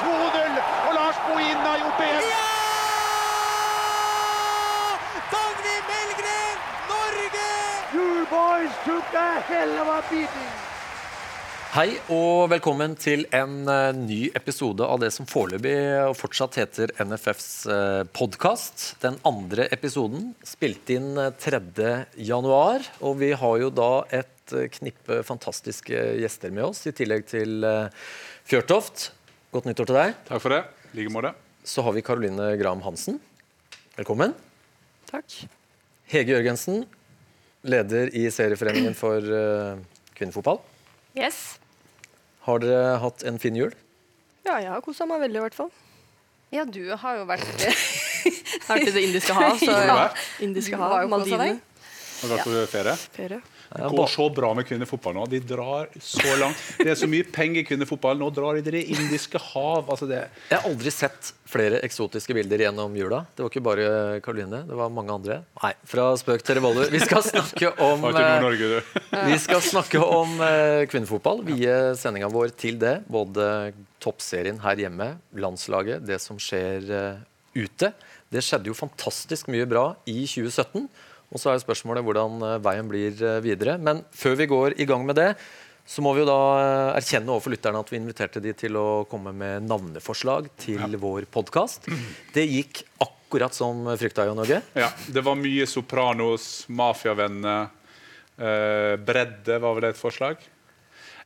2-0, og Lars Bohin har gjort det igjen. Dagny Melgren, Norge! You boys took a hell of a beating. Hei og velkommen til en eh, ny episode av det som foreløpig og fortsatt heter NFFs uh, podkast. Den andre episoden spilt inn eh, 3. januar, og vi har jo da et eh, knippe fantastiske gjester med oss, i tillegg til Fjørtoft. Godt nyttår til deg. Takk for det. I like måte. Så har vi Caroline Graham Hansen. Velkommen. Takk. Hege Jørgensen, leder i Serieforeningen for uh, kvinnefotball. Yes. Har dere hatt en fin jul? Ja, jeg har kosa meg veldig, i hvert fall. Ja, du har jo vært det. har vært i Det indiske hav, så Ja. indiske hav, Maldivene. Har du vært på ferie? Ferie. Det går så bra med kvinnefotball nå. De drar så langt. Det er så mye penger i kvinnefotball. Nå drar de til Det indiske hav. Altså det, Jeg har aldri sett flere eksotiske bilder gjennom jula. Det var ikke bare Karoline, det var mange andre. Nei, fra spøk til revolver. Vi skal snakke om, eh, vi skal snakke om eh, kvinnefotball. Vie sendinga vår til det. Både toppserien her hjemme, landslaget, det som skjer eh, ute. Det skjedde jo fantastisk mye bra i 2017. Og så er spørsmålet hvordan eh, veien blir eh, videre. Men før vi går i gang med det, så må vi jo da eh, erkjenne overfor lytterne at vi inviterte de til å komme med navneforslag til vår podkast. Det gikk akkurat som frykta i Norge. Ja, det var mye Sopranos, Mafiavenner, eh, Bredde var vel det et forslag.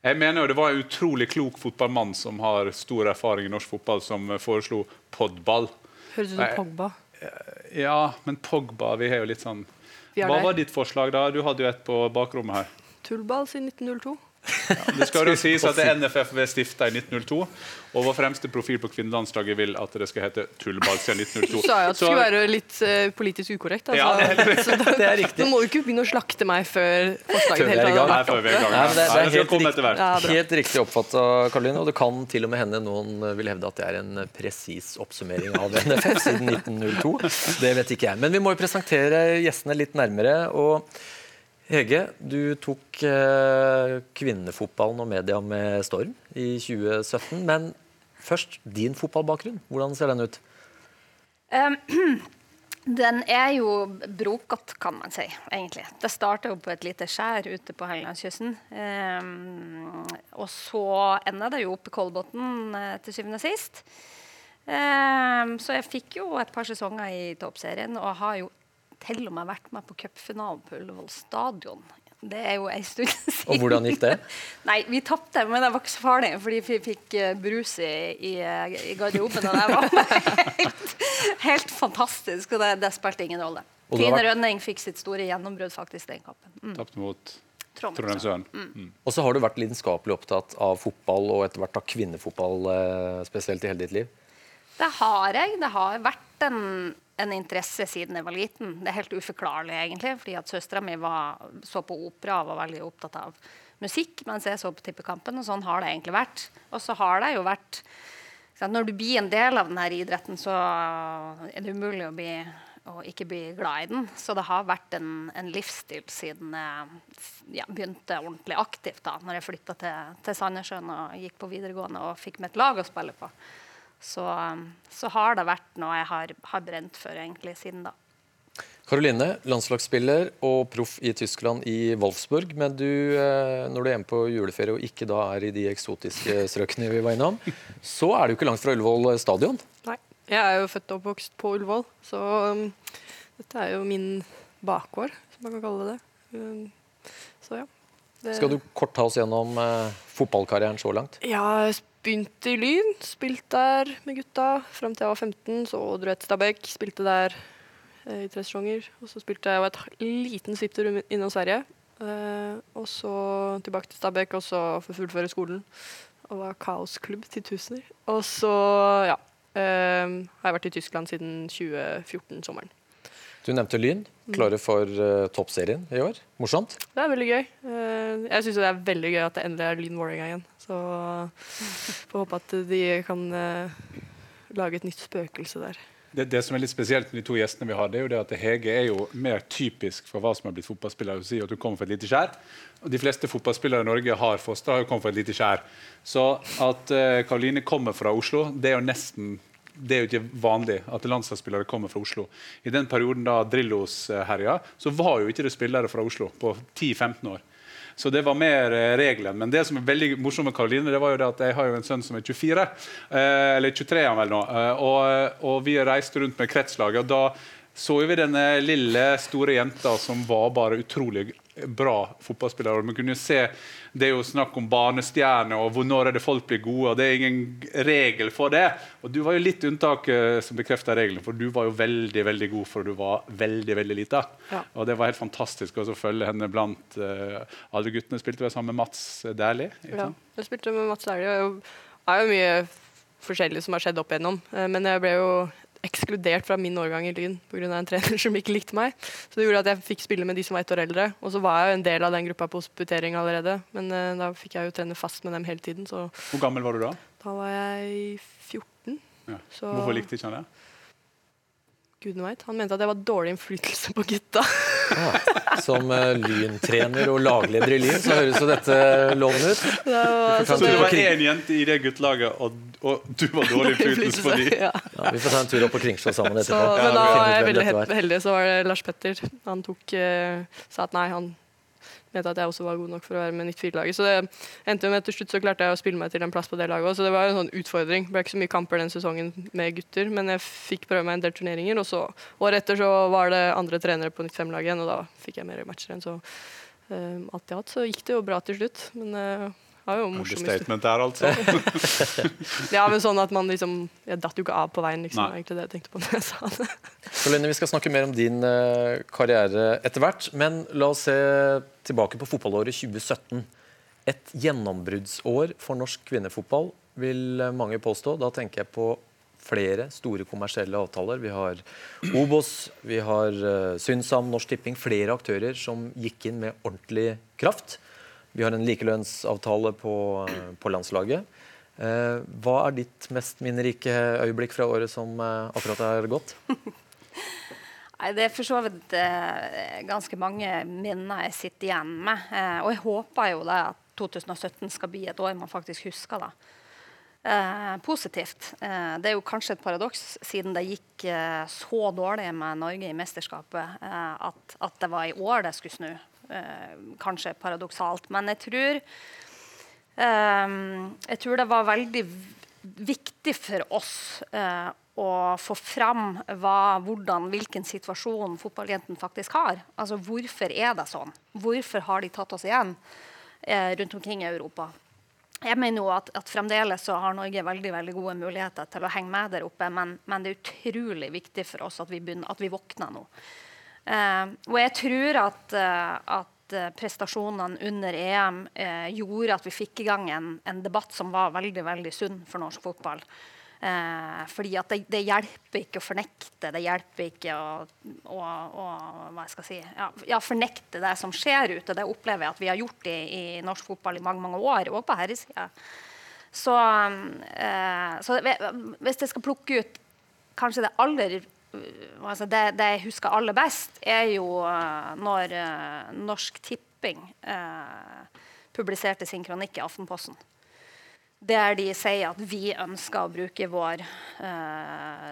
Jeg mener jo Det var en utrolig klok fotballmann som har stor erfaring i norsk fotball, som foreslo podball. Høres ut Nei. som Pogba. Ja, men Pogba vi har jo litt sånn Hva var ditt forslag, da? Du hadde jo et på bakrommet her. Tullball siden 1902. Det skal jo sies at NFF ble stifta i 1902, og vår fremste profil på kvinnelandslaget vil at det skal hete tullball siden 1902. Du sa jo at det skulle være litt uh, politisk ukorrekt. Altså. Ja, det er Så da, Det er riktig. Nå må du ikke begynne å slakte meg før forslaget er helt før vært gang. Nei, det, er helt riktig. Ja, helt riktig oppfatta, Karoline. Og det kan til og med hende noen vil hevde at det er en presis oppsummering av NFF siden 1902. Det vet ikke jeg. Men vi må jo presentere gjestene litt nærmere. og Hege, du tok eh, kvinnefotballen og media med storm i 2017. Men først din fotballbakgrunn. Hvordan ser den ut? Um, Den er jo brokete, kan man si, egentlig. Det starta jo på et lite skjær ute på Helgelandskysten. Um, og så enda det jo opp i Kolbotn eh, til syvende og sist. Um, så jeg fikk jo et par sesonger i toppserien, og har jo til og med vært med på cupfinalen på Ullevål stadion. Det er jo ei stund siden. Og hvordan gikk det? Nei, vi tapte, men det var ikke så farlig, fordi vi fikk eh, brus i, i, i garderoben. Og det var helt, helt fantastisk, og det, det spilte ingen rolle. Trine vært- Rønning fikk sitt store gjennombrudd faktisk den kampen. Mm. Tapt mot Trondheim. Trondheimsøren. Mm. Og så har du vært lidenskapelig opptatt av fotball, og etter hvert av kvinnefotball eh, spesielt i hele ditt liv. Det har jeg. Det har vært en, en interesse siden jeg var liten. Det er helt uforklarlig, egentlig. fordi at Søstera mi så på opera og var veldig opptatt av musikk, mens jeg så på Tippekampen. Og sånn har det egentlig vært. Og så har det jo vært Når du blir en del av denne idretten, så er det umulig å, bli, å ikke bli glad i den. Så det har vært en, en livsstil siden jeg ja, begynte ordentlig aktivt. da, når jeg flytta til, til Sandnessjøen og gikk på videregående og fikk med et lag å spille på så, um, så har det vært noe jeg har, har brent for egentlig siden da. Karoline, landslagsspiller og proff i Tyskland i Wolfsburg. Men du, eh, når du er hjemme på juleferie og ikke da er i de eksotiske strøkene vi var innom, så er du ikke langt fra Ullevål stadion. Nei. Jeg er jo født og oppvokst på Ullevål, så um, dette er jo min bakgård, som man kan kalle det. Um, så ja. Det, Skal du kort ta oss gjennom uh, fotballkarrieren så langt? Jeg har begynt i Lyn, spilte der med gutta fram til jeg var 15. Så dro jeg til Stabæk, spilte der eh, i tre sesonger. Og så spilte jeg et liten svipptur innom Sverige. Eh, og så tilbake til Stabæk, og så for å fullføre skolen. Og var kaosklubb til tusener. Og så, ja eh, Har jeg vært i Tyskland siden 2014-sommeren. Du nevnte Lyn. Klare for uh, toppserien i år. Morsomt. Det er veldig gøy. Uh, jeg syns det er veldig gøy at det endelig er Lyn Vålerenga igjen. Så får håpe at de kan uh, lage et nytt spøkelse der. Det, det som er litt spesielt med de to gjestene vi har, det er jo det at Hege er jo mer typisk for hva som har blitt fotballspiller. Hun sier at hun kommer fra et lite skjær. Og de fleste fotballspillere i Norge har fostra har jo kommet fra et lite skjær. Så at uh, Karoline kommer fra Oslo, det er jo nesten det er jo ikke vanlig at landslagsspillere kommer fra Oslo. I den perioden da Drillos eh, herja, så var jo ikke det spillere fra Oslo på 10-15 år. Så det var mer eh, regelen. Men det som er veldig morsomt med Karoline, det var jo det at jeg har jo en sønn som er 24. Eh, eller 23 er han vel nå. Og, og, vi reiste rundt med kretslaget. og da så vi denne lille, store jenta som var bare utrolig bra fotballspiller. og Man kunne se Det er jo snakk om barnestjerner og hvor når er det folk blir gode. og Det er ingen regel for det. Og Du var jo litt unntaket som bekrefta regelen, for du var jo veldig veldig god for du var veldig veldig lita. Ja. Og det var helt fantastisk å følge henne blant uh, alle guttene. Spilte vel sammen med Mats Dæhlie? Ja, jeg spilte med Mats Dæhlie. Det er jo mye forskjellig som har skjedd opp igjennom. Eh, men jeg ble jo ekskludert fra min årgang i Lyn pga. en trener som ikke likte meg. Så det gjorde at jeg fikk spille med de som var ett år eldre. Og så var jeg jo en del av den gruppa på hospitering allerede. Men uh, da fikk jeg jo trene fast med dem hele tiden. Så Hvor gammel var du da? Da var jeg 14. Ja. Hvorfor likte ikke han det? Gudene veit. Han mente at jeg var dårlig innflytelse på gutta. Ah, som uh, lyntrener og lagleder i Lyn, så høres jo dette lovende ut. Det var, så det var én jente i det guttelaget, og, og, du var dårlig innflytelse på dem? Ja. ja. vi får ta en tur opp på Kringsjå sammen etterpå. Så, men da var jeg veldig heldig, så var det Lars Petter. Han tok, uh, sa at nei, han mente at jeg også var god nok for å være med 94-laget. Så det endte med at til slutt så klarte jeg å spille meg til en plass på det laget. Så det var en sånn utfordring. Det ble ikke så mye kamper den sesongen med gutter, men jeg fikk prøve meg en del turneringer. Og så året etter så var det andre trenere på 95-laget igjen, og da fikk jeg mer matcher igjen. Så uh, alt i alt så gikk det jo bra til slutt. Men uh, det var jo morsomt. Statement der, altså. ja, men sånn at man liksom Jeg datt jo ikke av på veien, liksom. Nei. egentlig det jeg tenkte på når jeg sa det. Så Lene, Vi skal snakke mer om din uh, karriere etter hvert, men la oss se tilbake på fotballåret 2017. Et gjennombruddsår for norsk kvinnefotball, vil mange påstå. Da tenker jeg på flere store kommersielle avtaler. Vi har Obos, vi har uh, Synsam, Norsk Tipping. Flere aktører som gikk inn med ordentlig kraft. Vi har en likelønnsavtale på, på landslaget. Eh, hva er ditt mest minnerike øyeblikk fra året som eh, akkurat er gått? Nei, Det er for så vidt eh, ganske mange minner jeg sitter igjen med. Eh, og jeg håper jo det at 2017 skal bli et år man faktisk husker det. Eh, positivt. Eh, det er jo kanskje et paradoks, siden det gikk så dårlig med Norge i mesterskapet, at, at, det var i år det skulle snu. Eh, kanskje paradoksalt. Men jeg tror, eh, jeg tror det var veldig viktig for oss eh, å få fram hva, hvordan, hvilken situasjon fotballjentene faktisk har. Altså Hvorfor er det sånn? Hvorfor har de tatt oss igjen eh, rundt omkring i Europa? Jeg mener jo at, at, fremdeles så har Norge veldig veldig gode muligheter til å henge med der oppe, men, men det er utrolig viktig for oss at vi, begynner, at vi våkner nå. Eh, og jeg tror at, eh, at eh, prestasjonene under EM gjorde at vi fikk i gang en, en, debatt som var veldig veldig sunn for norsk fotball. Eh, fordi at det, det, hjelper ikke å fornekte, det hjelper ikke å, å, å hva jeg si, ja, ja, fornekte det som skjer ute. Det opplever jeg at vi har gjort i, i norsk fotball i mange mange år, og på herresida. Så, eh, så hvis jeg skal plukke ut kanskje det aller altså det, det, jeg husker aller best, er jo uh, når uh, Norsk Tipping uh, publiserte sin kronikk i Aftenposten. Der de sier at vi ønsker å bruke vår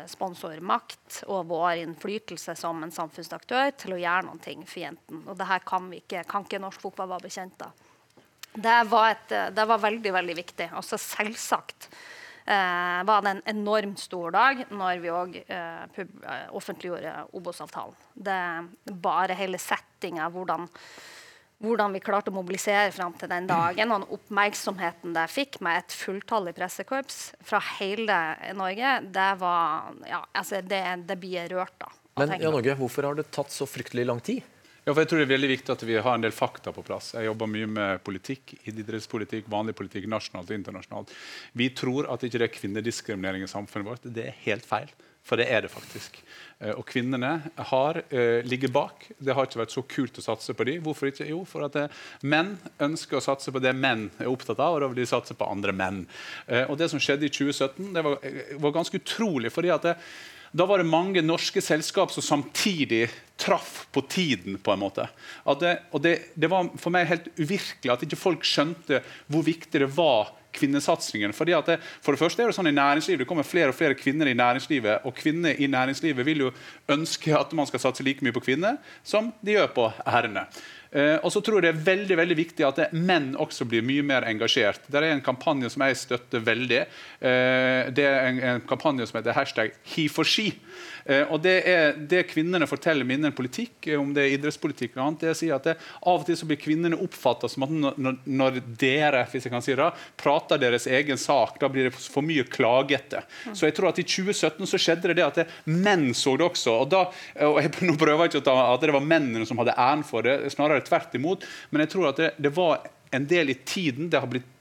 sponsormakt og vår innflytelse som en samfunnsaktør til å gjøre noe for jentene. Og det her kan, ikke, kan ikke norsk fotball være bekjent av. Det var, et, det var veldig, veldig viktig. Altså selvsagt eh, var det en enormt stor dag når vi òg eh, eh, offentliggjorde Obos-avtalen. Det Bare hele settinga, hvordan, hvordan, vi klarte å mobilisere fram til den dagen, og den oppmerksomheten det fikk med et fulltallig pressekorps fra hele Norge, det var Ja, altså, det, det blir rørt av. Men Jan Åge, hvorfor har det tatt så fryktelig lang tid? Ja, for jeg tror Det er veldig viktig at vi har en del fakta på plass. Jeg jobber mye med politikk, idrettspolitikk, vanlig politikk, nasjonalt og internasjonalt. Vi tror at ikke det er kvinnediskriminering i samfunnet vårt. Det er helt feil. For det er det faktisk. Eh, og kvinnene har, uh, ligger bak. Det har ikke vært så kult å satse på dem. Hvorfor ikke? Jo, for at det, menn ønsker å satse på det menn er opptatt av, og da vil de satse på andre menn. Uh, og det som skjedde i 2017, det var, var ganske utrolig. fordi at det, da var det mange norske selskap som samtidig traff på tiden. på en måte. Det, og det, det var for meg helt uvirkelig at ikke folk skjønte hvor viktig det var kvinnesatsingen. Fordi at det, for det første er det sånn i næringslivet, det kommer flere og flere kvinner i næringslivet. Og kvinner i næringslivet vil jo ønske at man skal satse like mye på kvinner som de gjør på herrene. Eh, og så tror jeg det er veldig veldig viktig at menn også blir mye mer engasjert. Det er en kampanje som jeg støtter veldig. Eh, det er en, en kampanje som heter hashtag HeForShe. Eh, og det, er, det kvinnene forteller meg innen politikk, eh, om det er idrettspolitikk eller annet, det sier at det, av og til så blir kvinnene oppfatta som at når, når, dere hvis jeg kan si det, prater deres egen sak, da blir det for mye klagete. Så jeg tror at i 2017 så skjedde det det at det, menn så det også. og da, og jeg, Nå prøver jeg ikke å ta at det var mennene som hadde æren for det, snarere tvert imot. Men jeg tror at det, det var en del i tiden. Det har blitt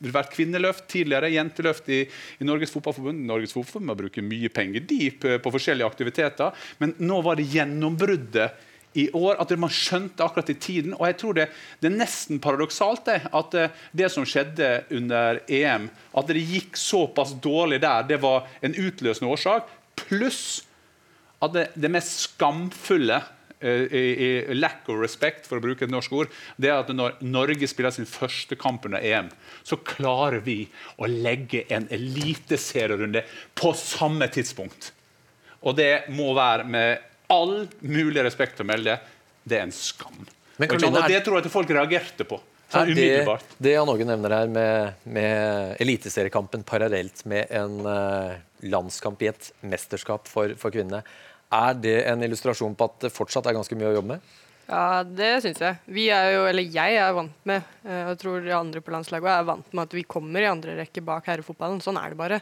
vært kvinneløft tidligere, jenteløft i, i Norges Fotballforbund. Norges Fotballforbund bruker mye penger de på, på, forskjellige aktiviteter, men nå var det gjennombruddet i år, at man skjønte akkurat i tiden. Og jeg tror det, det er nesten paradoksalt det, at det, eh, som skjedde under EM, at det gikk såpass dårlig der, det var en utløsende årsak. Pluss at det, det mest skamfulle Eh, i, i lack of respect, for å bruke et norsk ord, det er at når Norge spiller sin første kamp under EM, så klarer vi å legge en eliteserierunde på samme tidspunkt. Og det må være med all mulig respekt å melde det er en skam. Men, og, det tror jeg at folk reagerte på. Det, det Jan Åge nevner her med, med eliteseriekampen parallelt med en uh, landskamp i et mesterskap for, for kvinnene, er det en illustrasjon på at det fortsatt er ganske mye å jobbe med? Ja, det syns jeg. Vi er jo, eller jeg er vant med, eh, og tror de andre på landslaget er vant med at vi kommer i andre rekke bak herrefotballen. Sånn er det bare.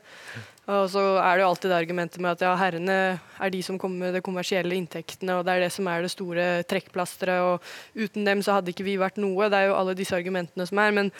Og så er det jo alltid det argumentet med at ja, herrene er de som kommer med de kommersielle inntektene, og det er det som er det store trekkplasteret, og uten dem så hadde ikke vi vært noe. Det er jo alle disse argumentene som er. Men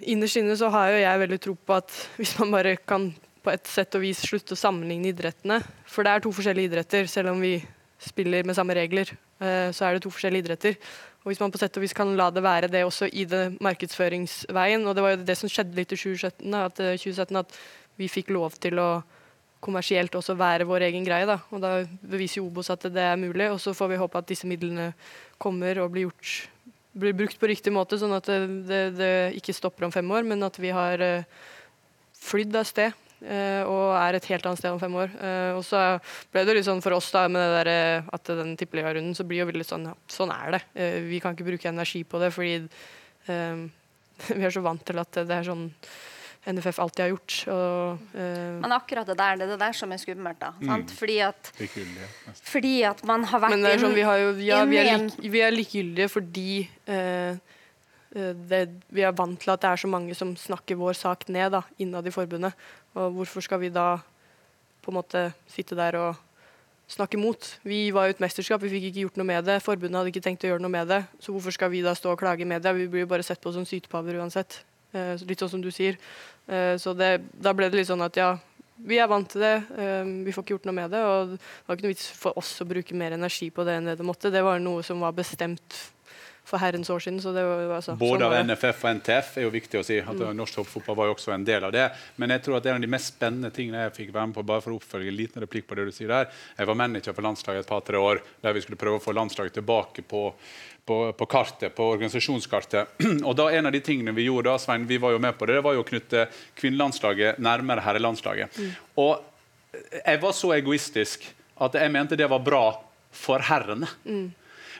innerst inne så har jo jeg veldig tro på at hvis man bare kan på et sett og vis slutte å sammenligne idrettene. For det er to forskjellige idretter, selv om vi spiller med samme regler. Eh, så er det to forskjellige idretter. Og hvis man på sett og vis kan la det være det også i det markedsføringsveien, og det var jo det som skjedde litt i 2017, at, 2017, at vi fikk lov til å kommersielt også være vår egen greie. Da. Og da beviser jo Obos at det er mulig, og så får vi håpe at disse midlene kommer og blir, gjort, blir brukt på riktig måte, sånn at det, det, det, ikke stopper om fem år, men at vi har flydd av sted og er et helt annet sted om fem år. Uh, og så ble det litt sånn for oss da, med det der, uh, at den tippeligarunden så blir jo litt sånn ja, sånn er det. vi kan ikke bruke energi på det fordi vi er så vant til at det er sånn NFF alltid har gjort. Og, Men akkurat det der det er det der som er skummelt. da, mm. Fordi, at, fordi at man har vært Men det er sånn, vi, har jo, ja, vi, er lik, vi er likegyldige fordi det, vi er vant til at det er så mange som snakker vår sak ned da, innad i forbundet. Og hvorfor skal vi da på en måte sitte der og snakke mot? Vi var jo et mesterskap, vi fikk ikke gjort noe med det. Forbundet hadde ikke tenkt å gjøre noe med det. Så hvorfor skal vi da stå og klage i media? Vi blir jo bare sett på som sytepaver uansett. Eh, litt sånn som du sier. Eh, så det, da ble det litt sånn at ja, vi er vant til det. Eh, vi får ikke gjort noe med det. Og det var ikke noe vits for oss å bruke mer energi på det enn det det måtte. Det var noe som var bestemt for herrens år siden. Var, altså, Både sånn av NFF og NTF er jo viktig å si. at mm. Norsk toppfotball var jo også en del av det. Men jeg tror at en av de mest spennende tingene jeg fikk være med på. bare for å oppfølge en liten replikk på det du sier der. Jeg var manager for landslaget et par-tre år der vi skulle prøve å få landslaget tilbake på på, på, kartet, på organisasjonskartet. Og da En av de tingene vi gjorde, da, Svein, vi var jo med på det, det var jo å knytte kvinnelandslaget nærmere herrelandslaget. Mm. Og jeg var så egoistisk at jeg mente det var bra for herrene. Mm.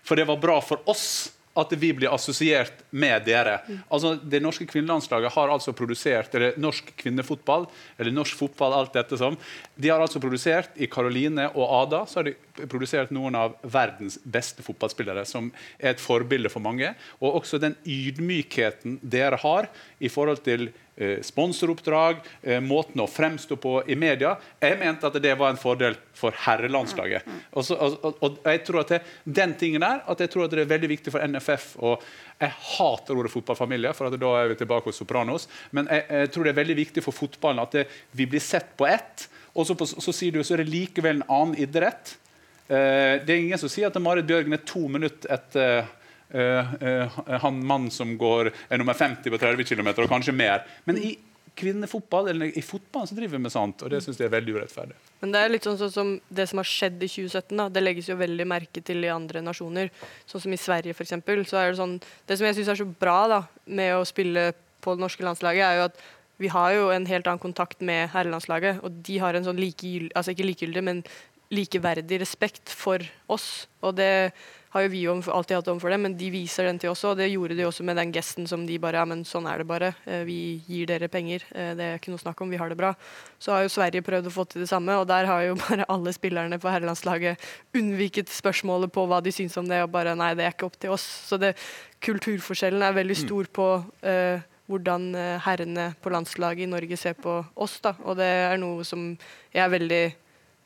For det var bra for oss at vi blir assosiert med dere. Altså, det norske kvinnelandslaget har altså produsert eller norsk kvinnefotball, eller norsk fotball, alt dette som, de har altså produsert i Karoline og Ada så har de produsert noen av verdens beste fotballspillere, som er et forbilde for mange. Og også den ydmykheten dere har i forhold til eh, sponsoroppdrag, eh, måten å fremstå på i media. Jeg mente at det var en fordel for herrelandslaget. Og, så, og, og, og jeg tror at det, den tingen der, at jeg tror at det er veldig viktig for NFF. og Jeg hater ordet fotballfamilie, for da er vi tilbake hos Sopranos. Men jeg, jeg tror det er veldig viktig for fotballen at det, vi blir sett på ett. Og så, så sier du så er det likevel en annen idrett. Uh, det er ingen som sier at Marit Bjørgen er to minutter etter uh, uh, han mannen som går er nummer 50 på 30 km, og kanskje mer. Men i kvinnefotball, eller i fotballen så driver vi med sånt, og det syns jeg er veldig urettferdig. Men det er litt sånn som det som har skjedd i 2017. Da. Det legges jo veldig merke til i andre nasjoner. Sånn som i Sverige, f.eks. Så er det sånn Det som jeg syns er så bra da, med å spille på det norske landslaget, er jo at vi har jo en helt annen kontakt med herrelandslaget. Og de har en sånn likegyldig, altså ikke likegyldig, men likeverdig respekt for oss. Og det har jo vi alltid hatt overfor dem, men de viser den til oss og Det gjorde de også med den gesten som de bare Ja, men sånn er det bare. Eh, Vi gir dere penger. Eh, Det er ikke noe snakk om. Vi har det bra. Så har jo Sverige prøvd å få til det samme, og der har jo bare alle spillerne på herrelandslaget unnviket spørsmålet på hva de syns om det, og bare Nei, det er ikke opp til oss. Så det, kulturforskjellen er veldig stor på uh, hvordan herrene på landslaget i Norge ser på oss. da, Og det er noe som jeg er veldig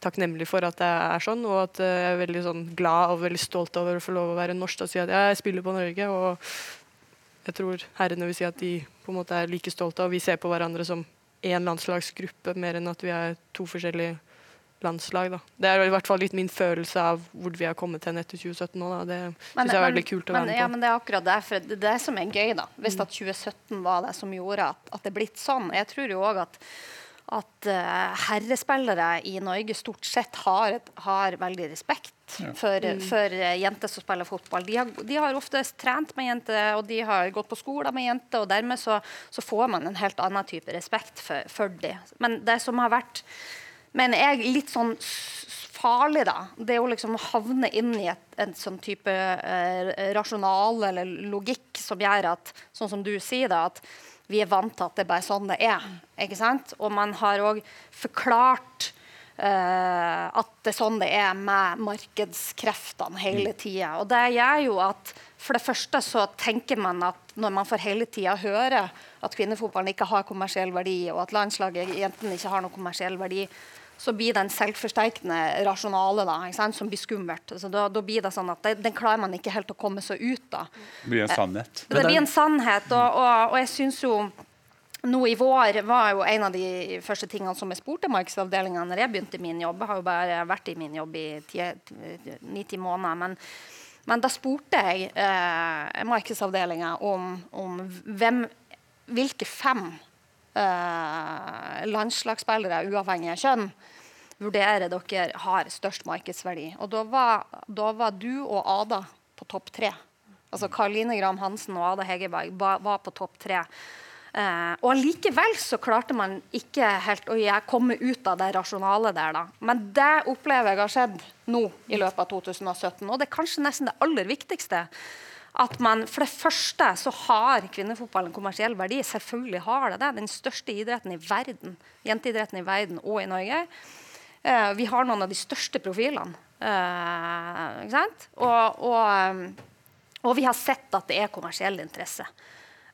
takknemlig for at det er sånn, og at eh, jeg er veldig sånn glad og veldig stolt over å få lov å være norsk og si at jeg spiller på Norge. Og jeg tror herrene vil si at de på en måte er like stolte, og vi ser på hverandre som én landslagsgruppe, mer enn at vi er to forskjellige landslag. da. Det er i hvert fall litt min følelse av hvor vi har kommet hen etter 2017 nå. da. Det syns jeg er veldig kult å være med ja, på. men det er akkurat derfor. Det er det som er gøy, da. Hvis at 2017 var det som gjorde at, at det er blitt sånn. Jeg tror jo òg at, at eh, herrespillere i Norge stort sett har, har veldig respekt for, for eh, jenter som spiller fotball. De har, de har oftest trent med jenter, og de har gått på skole med jenter, og dermed så, så får man en helt annen type respekt for, for dem. Men det som har vært mener jeg litt sånn farlig, da. Det er å liksom havne inn i et, en sånn type eh, rasjonal eller logikk som gjør at, sånn som du sier, da, at vi er vant til at det er bare sånn det er. ikke sant? Og man har òg forklart Uh, at det er sånn det er med markedskreftene hele tida. Og det gjør jo at for det første så tenker man at når man får hele tida høre at kvinnefotballen ikke har kommersiell verdi, og at landslaget jentene ikke har noen kommersiell verdi, så blir det en selvforsterkende rasjonale da, som blir skummelt. Altså, da, da blir det sånn at det, Den klarer man ikke helt å komme seg ut av. Det blir en sannhet. Det blir en sannhet, og, og, og jeg syns jo nå i vår var jo en av de første tingene som jeg spurte markedsavdelinga når jeg begynte i min jobb. Jeg har jo bare vært i min jobb i ni-ti måneder. Men, men da spurte jeg eh, markedsavdelinga om, om hvem, hvilke fem eh, landslagsspillere, uavhengig av kjønn, vurderer dere har størst markedsverdi. Og da var, da var du og Ada på topp tre. Altså Karoline Graham Hansen og Ada Hegerberg var på topp tre. Eh, og Likevel så klarte man ikke helt å komme ut av det rasjonale der. da. Men det opplever jeg har skjedd nå i løpet av 2017. Og det er kanskje nesten det aller viktigste. At man, For det første så har kvinnefotball en kommersiell verdi. Selvfølgelig har det det. Den største idretten i verden. Jenteidretten i verden og i Norge. Eh, vi har noen av de største profilene. Eh? Og, og, eh, og vi har sett at det er kommersiell interesse.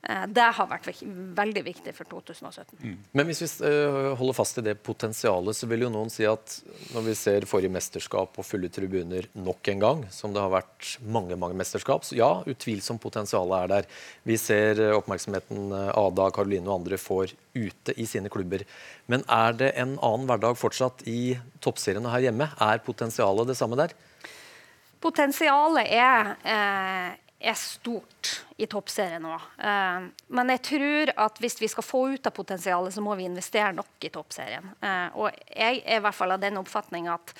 Eh, det har vært veldig viktig for 2017. Men hvis vi eh, holder fast i det potensialet, så vil jo noen si at når vi ser forrige mesterskap og fulle tribuner nok en gang, som det har vært mange mange mesterskap, så ja, utvilsomt potensialet er der. Vi ser eh, oppmerksomheten Ada, Karoline og andre får ute i sine klubber. Men er det en annen hverdag fortsatt i toppseriene her hjemme? Er potensialet det samme der? Potensialet er, eh, er stort i toppserien nå. Eh, men jeg tror at hvis vi skal få ut av potensialet, så må vi investere nok i toppserien. Eh, og jeg er i hvert fall av den oppfatning at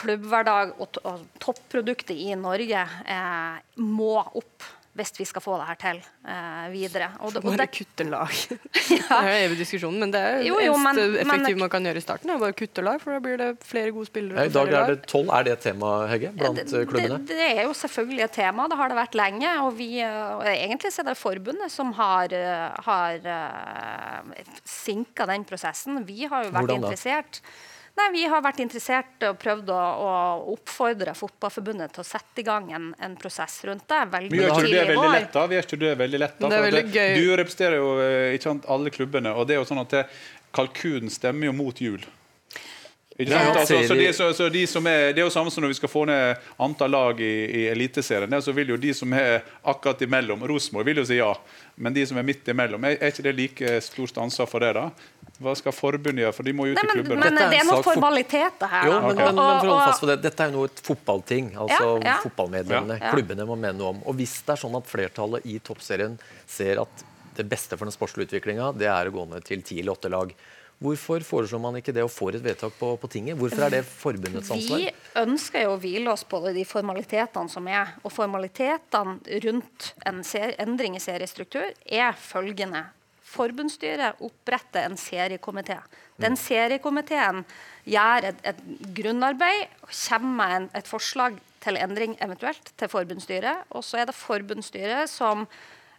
klubbhverdag og, to topproduktet i Norge eh, må opp hvis vi skal få det her til eh, videre. Og det, og Bare det, kutte lag. Det er evig diskusjon, men det er Jo, det jo, eneste effektivt men- effektive man kan gjøre i starten. er bare kutte lag, for da blir det flere gode spillere. Ja, I dag er det tolv. Er det et tema, Hegge, blant det, eh, klubbene? Det, det er jo selvfølgelig et tema. Det har det vært lenge. Og vi, eh, og egentlig så er det forbundet som har, eh, har uh, sinka den prosessen. Vi har jo vært Hvordan da? interessert. Nei, Vi har vært interessert og prøvd å, å oppfordre Fotballforbundet til å sette i gang en, en prosess rundt det. veldig Men gjør ikke du er veldig vår. lett, da? Vi gjør ikke det veldig lett, da? Det er veldig gøy. Du representerer jo eh, ikke sant, alle klubbene, og det er jo sånn at det, kalkunen stemmer jo mot jul. Ja. Altså, så de, så, så de som er, det er jo samme som når vi skal få ned antall lag i, i Eliteserien. Så vil jo de som er akkurat imellom Rosenborg vil jo si ja, men de som er midt imellom, er, er ikke det like stort ansvar for det? da? Hva skal forbundet gjøre? For de må jo ut Nei, i klubben? men Dette er det er noen formalitet det formaliteter her. Jo, men, okay. men, men for å holde fast på det, Dette er jo noe et fotballting. altså Ja, ja. Fotballmedlemmene, Ja. klubbene må mene noe om. Og Hvis det er sånn at flertallet i toppserien ser at det beste for den sportslige utviklinga, det er å gå ned til ti eller åtte lag. Hvorfor foreslår man ikke det og får et vedtak på, på tinget? Hvorfor er det forbundets ansvar? Vi ønsker jo å hvile oss på de formalitetene som er. Og formalitetene rundt en endring i seriestruktur er følgende. Forbundsstyret oppretter en seriekomité. Den seriekomiteen gjør et, et grunnarbeid, kommer med en, et forslag til endring eventuelt til forbundsstyret. Og så er det forbundsstyret som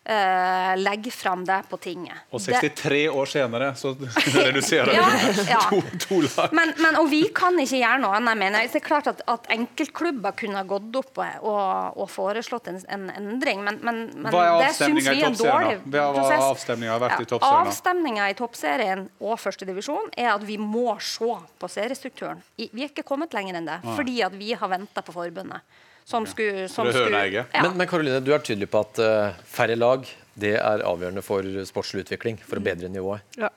eh, legger fram det på tinget. Og Det- 63 år senere så reduserer Ja, du ja. to, to lag. men, men, og vi kan ikke gjøre noe annet, mener jeg. Det er klart at, at enkeltklubber kunne ha gått opp og, og, og foreslått en, en endring, men, men, men Hva det syns vi er en dårlig? Hva prosess. har avstemninga vært i toppserien? Avstemninga i toppserien og førstedivisjon er at vi må se på seriestrukturen. Vi er ikke kommet lenger enn det, fordi at vi har venta på forbundet. Som skulle, som skulle- ja. Men, men Karoline, du er tydelig på at uh, færre lag det er avgjørende for sportslig utvikling, for å bedre nivået. Ja.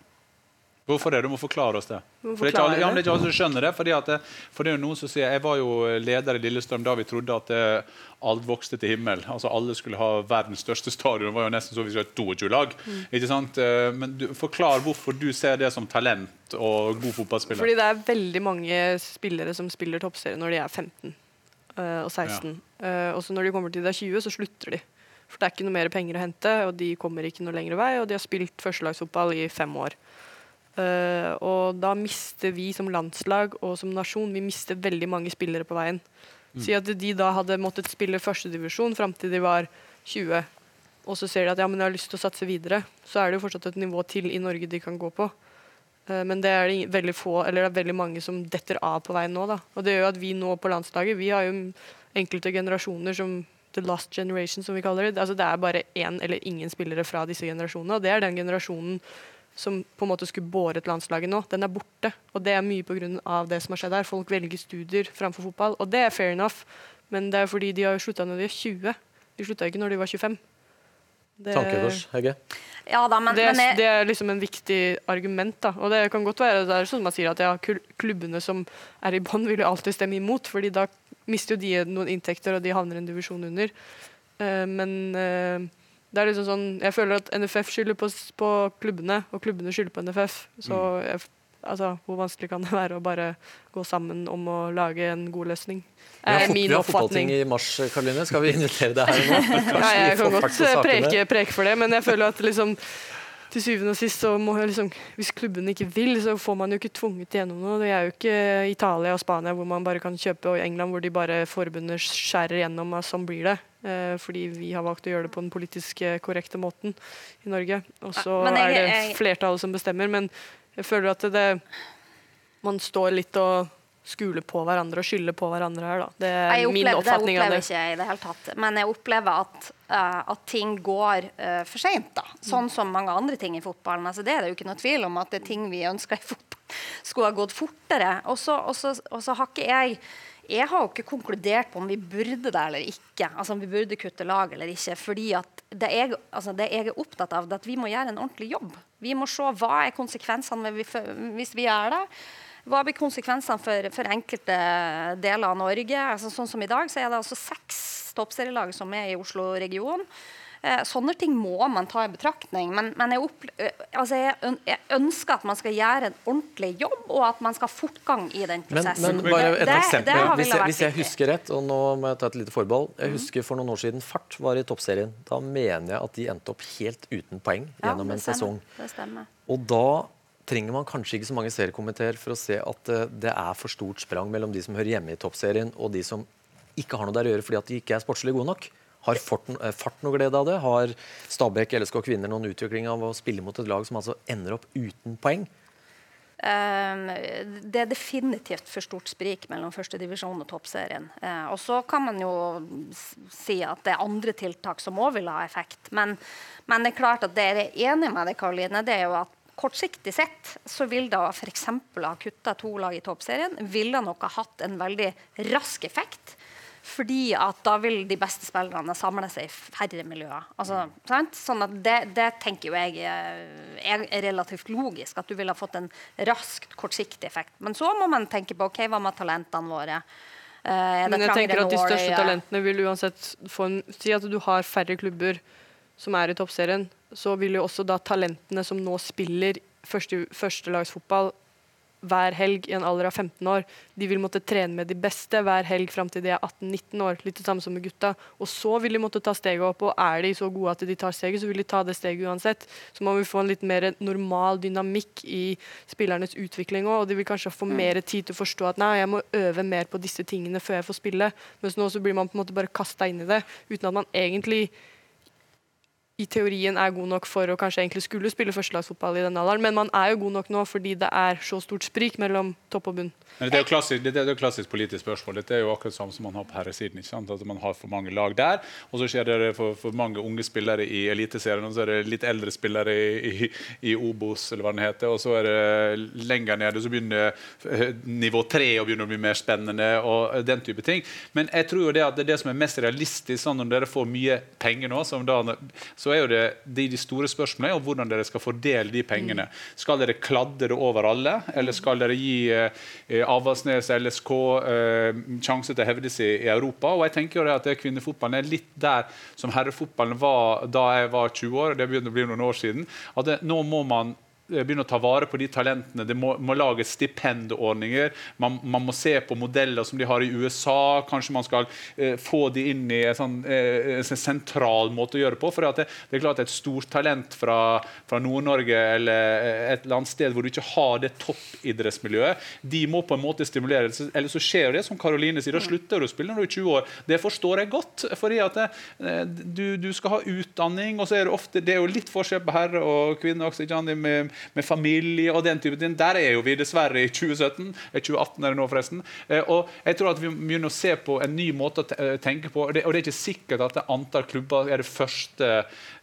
Hvorfor det? Du må forklare oss det. For det er ikke alle, ja, det det. er ikke alle som skjønner det. Fordi at det, for det er noen som sier, Jeg var jo leder i Lillestrøm da vi trodde at det, alt vokste til himmel. Altså Alle skulle ha verdens største stadion. Det var jo nesten så vi skulle ha 22 lag. Mm. Ikke sant? Eh, Men du, Forklar hvorfor du ser det som talent og god fotballspiller. Fordi det er veldig mange spillere som spiller toppserie når de er 15 eh, og 16. Eh, og så når de kommer til de er 20, så slutter de. For det er ikke noe mer penger å hente, og de kommer ikke noe lengre vei, og de har spilt førstelagsfotball i fem år. Uh, og da mister vi som landslag og som nasjon vi mister veldig mange spillere på veien. Si at de da hadde måttet spille førstedivisjon fram til de var 20, og så ser de at ja, men jeg har lyst til å satse videre, så er det jo fortsatt et nivå til i Norge de kan gå på. Eh, Men det er det veldig få, eller det er veldig mange som detter av på veien nå. Da. Og det gjør at vi nå på landslaget vi har jo enkelte generasjoner som the last generation, som vi kaller det. Altså det er bare én eller ingen spillere fra disse generasjonene. Og det er den generasjonen som på en måte skulle båret landslaget nå. Den er borte. Og det er mye pga. det som har skjedd her. Folk velger studier framfor fotball. Og det er fair enough, men det er fordi de har slutta når de er 20. De slutta ikke når de var 25. Det- Tankekors, Hegge? Ja da, men, det, men jeg, det er liksom en viktig argument. da, og Det kan godt være det er sånn man sier at ja, klubbene som er i bånn, vil jo alltid stemme imot, fordi da mister jo de noen inntekter, og de havner en divisjon under. Uh, men uh, det er liksom sånn, jeg føler at NFF skylder på, på klubbene, og klubbene skylder på NFF. Så jeg, f- altså, hvor vanskelig kan det være å bare gå sammen om å lage en god løsning? Vi har, Er fot, vi har fotballting i mars, Karoline. Skal vi invitere deg her nå? Ja, jeg kan godt eh, preke, preke for det, men jeg føler at liksom til syvende og sist så må jeg liksom Hvis klubben ikke vil, så får man jo ikke tvunget gjennom noe. Det er jo ikke Italia og Spania hvor man bare kan kjøpe, og England hvor de bare forbundet skjærer gjennom, og sånn blir det. Eh, fordi vi har valgt å gjøre det på den politisk eh, korrekte måten i Norge. Og så jeg- er det flertallet som bestemmer, men jeg føler at det man står litt og skuler på hverandre og skylder på hverandre her, da. Det er opplever, min opplever, det oppfatning av opplever det. ikke jeg i det hele tatt. Men jeg opplever at, eh, at ting går eh, for seint. Sånn som mange andre ting i fotballen. Altså, det er det jo ikke noe tvil om at det er ting vi ønsker i fotball skulle ha gått fortere. Og så har ikke jeg jeg har jo ikke konkludert på om vi burde det eller ikke. Altså om vi burde kutte lag eller ikke. fordi at det jeg, altså det jeg er opptatt av, er at vi må gjøre en ordentlig jobb. Vi må se hva er konsekvensene hvis vi gjør det. Hva blir konsekvensene for, for enkelte deler av Norge? Altså, sånn som I dag så er det altså seks toppserielag som er i Oslo-regionen. Eh, sånne ting må man ta i betraktning. Men, men jeg, eh, altså jeg, jeg ønsker at man skal gjøre en ordentlig jobb, og at man skal ha fortgang i den prosessen. men bare et Det- eksempel. det det hvis, jeg, hvis jeg husker rett, og nå må jeg ta et lite forbehold Jeg husker for noen år siden Fart var i toppserien. Da mener jeg at de endte opp helt uten poeng gjennom ja, en sesong. Det stemmer. Og da trenger man kanskje ikke så mange seriekomiteer for å se at eh, det er for stort sprang mellom de som hører hjemme i toppserien, og de som ikke har noe der å gjøre fordi at de ikke er sportslig gode nok. Har eh, fart noe glede av det? Har Stabæk, LSK Kvinner noen utvikling av å spille mot et lag som altså ender opp uten poeng? Um, det er definitivt for stort sprik mellom førstedivisjon og toppserien. Eh, og så kan man jo si at det er andre tiltak som òg vil ha effekt. Men, men det er klart at det er enig med deg, Karoline, det er jo at kortsiktig sett så vil da f.eks. ha kutta to lag i toppserien ville nok ha hatt en veldig rask effekt. Fordi at da vil de beste spillerne samle seg i færre miljøer. Altså, sant? Sånn at det, det tenker jo jeg eh, er relativt logisk. At du ville ha fått en raskt, kortsiktig effekt. Men så må man tenke på ok, hva med talentene våre. Eh, Men jeg tenker at de største nåløye? talentene vil uansett få en Si at du har færre klubber som er i toppserien. så vil jo også da talentene som nå spiller første, førstelagsfotball hver helg i en alder av 15 år, de vil måtte trene med de beste hver helg fram til de er 18-19 år. Litt det samme som med gutta. Og så vil de måtte ta steget opp, og er de så gode at de tar steget, så vil de ta det steget uansett. Så man vil få en litt mer normal dynamikk i spillernes utvikling òg, og de vil kanskje få mer tid til å forstå at nei, jeg må øve mer på disse tingene før jeg får spille. Mens nå så blir man på en måte bare kasta inn i det uten at man egentlig i teorien er god nok for å kanskje egentlig skulle spille førstelagsfotball i den alderen, men man er jo god nok nå fordi det er så stort sprik mellom topp og bunn. Men det er jo klassisk, det er jo klassisk politisk spørsmål. Dette er jo akkurat samme som man har på herresiden. ikke sant? At Man har for mange lag der, og så skjer det for, for mange unge spillere i Eliteserien, og så er det litt eldre spillere i, i, i Obos, eller hva den heter, og så er det lenger nede, så begynner eh, nivå tre å begynne å bli mer spennende, og den type ting. Men jeg tror jo det at det er det som er mest realistisk, sånn når dere får mye penger nå, som da, så er jo det de, de store spørsmålene jo hvordan dere skal fordele de pengene. Skal dere kladde det over alle, eller skal dere gi eh, Avaldsnes, LSK eh, sjanse til å hevde seg i Europa. og jeg tenker jo det at Kvinnefotballen er litt der som herrefotballen var da jeg var 20 år. det begynner å bli noen år siden, at det, Nå må man Eh, begynne å ta vare på de talentene. Det må, må lages stipendordninger. Man, man, må se på modeller som de har i USA. Kanskje man skal eh, få de inn i en, sånn, eh, en sentral måte å gjøre på. For det, det, er klart et stort talent fra, fra Nord-Norge eller eh, et eller annet sted hvor du ikke har det toppidrettsmiljøet, de må på en måte stimuleres. Eller så skjer det som Karoline sier, da slutter du å spille når du er 20 år. Det forstår jeg godt. fordi at det, du, du, skal ha utdanning, og så er det ofte det er jo litt forskjell på herre og kvinne også, ikke med med familie og den type ting. Der er jo vi dessverre i 2017. 2018 er det nå, forresten. Eh, og jeg tror at vi begynner å se på en ny måte å eh, tenke på. Og det, er ikke sikkert at antall klubber er det første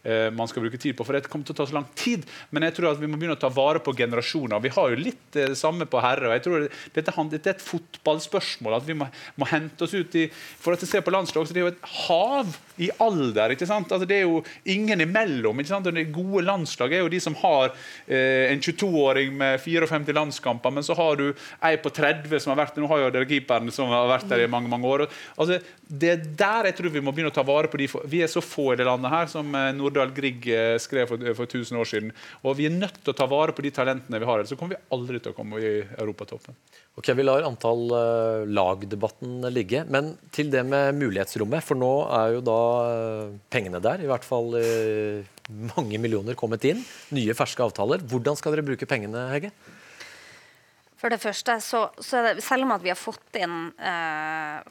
eh, man skal bruke tid på, for det kommer til å ta så lang tid. Men jeg tror at vi må begynne å ta vare på generasjoner. Vi har jo litt det samme på herre. og jeg tror Dette, dette er et fotballspørsmål. at Vi må, må hente oss ut i For at vi ser på landslag, så det er jo et hav i alder. ikke sant? Altså, det er jo ingen imellom. ikke sant? Og det gode landslag er jo de som har eh, en 22-åring med 54 landskamper, men så har du ei på 30 som har vært. Nå har jo dere keeperen som har vært der i mange mange år. Altså, det er der jeg tror vi må begynne å ta vare på de Vi er så få i det landet her, som eh, Nordahl Grieg eh, skrev for, for 1000 år siden. Og vi er nødt til å ta vare på de talentene vi har. Ellers kommer vi aldri til å komme i europatoppen. Ok, Vi lar antall uh, lagdebatten ligge. Men til det med mulighetsrommet. For nå er jo da pengene der. I hvert fall uh, mange millioner kommet inn. Nye, ferske avtaler. Hvordan skal dere bruke pengene, Hegge? For det første, så, så det, Selv om vi har fått, inn,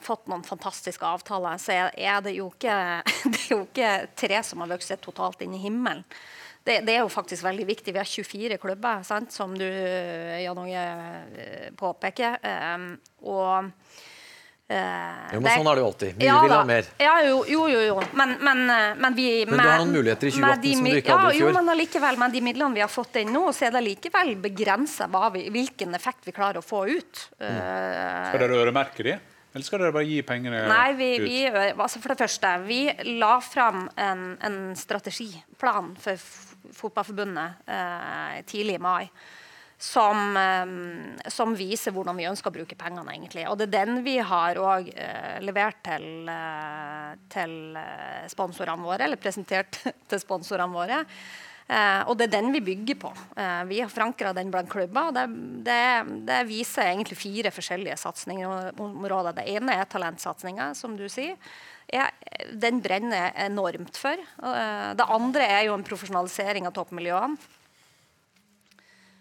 fått noen fantastiske avtaler, så er, det, jo ikke, det jo ikke tre som har vokst totalt inn i himmelen det, det, er jo faktisk veldig viktig. Vi har 24 klubber, sant, som du Jan Åge eh, påpeker. Eh, jo, men Sånn er det jo alltid. Mye ja, vil ha mer. Ja, jo, jo, jo. jo. Men, men, eh, men, vi Men du har noen muligheter i 2018 de, som du ikke hadde i fjor? Jo, men allikevel, men de midlene vi har fått inn nå, så er det likevel begrensa hvilken effekt vi klarer å få ut. Mm. Uh, Skal dere øremerke de? Eller skal dere bare gi pengene Nei, vi, ut? Vi, altså for det første, vi la fram en, en strategiplan for Fotballforbundet eh, tidlig i mai. Som, eh, som, viser hvordan vi ønsker å bruke pengene. egentlig. Og Det er den vi har også, eh, levert til, eh, til sponsorene våre, eller presentert til sponsorene våre. Uh, og det er den vi bygger på. Vi har forankra den blant klubber. og det, det, det, viser egentlig fire forskjellige satsingsområder. Det ene er talentsatsinga, som du sier er, den brenner enormt for. Det andre er jo en profesjonalisering av toppmiljøene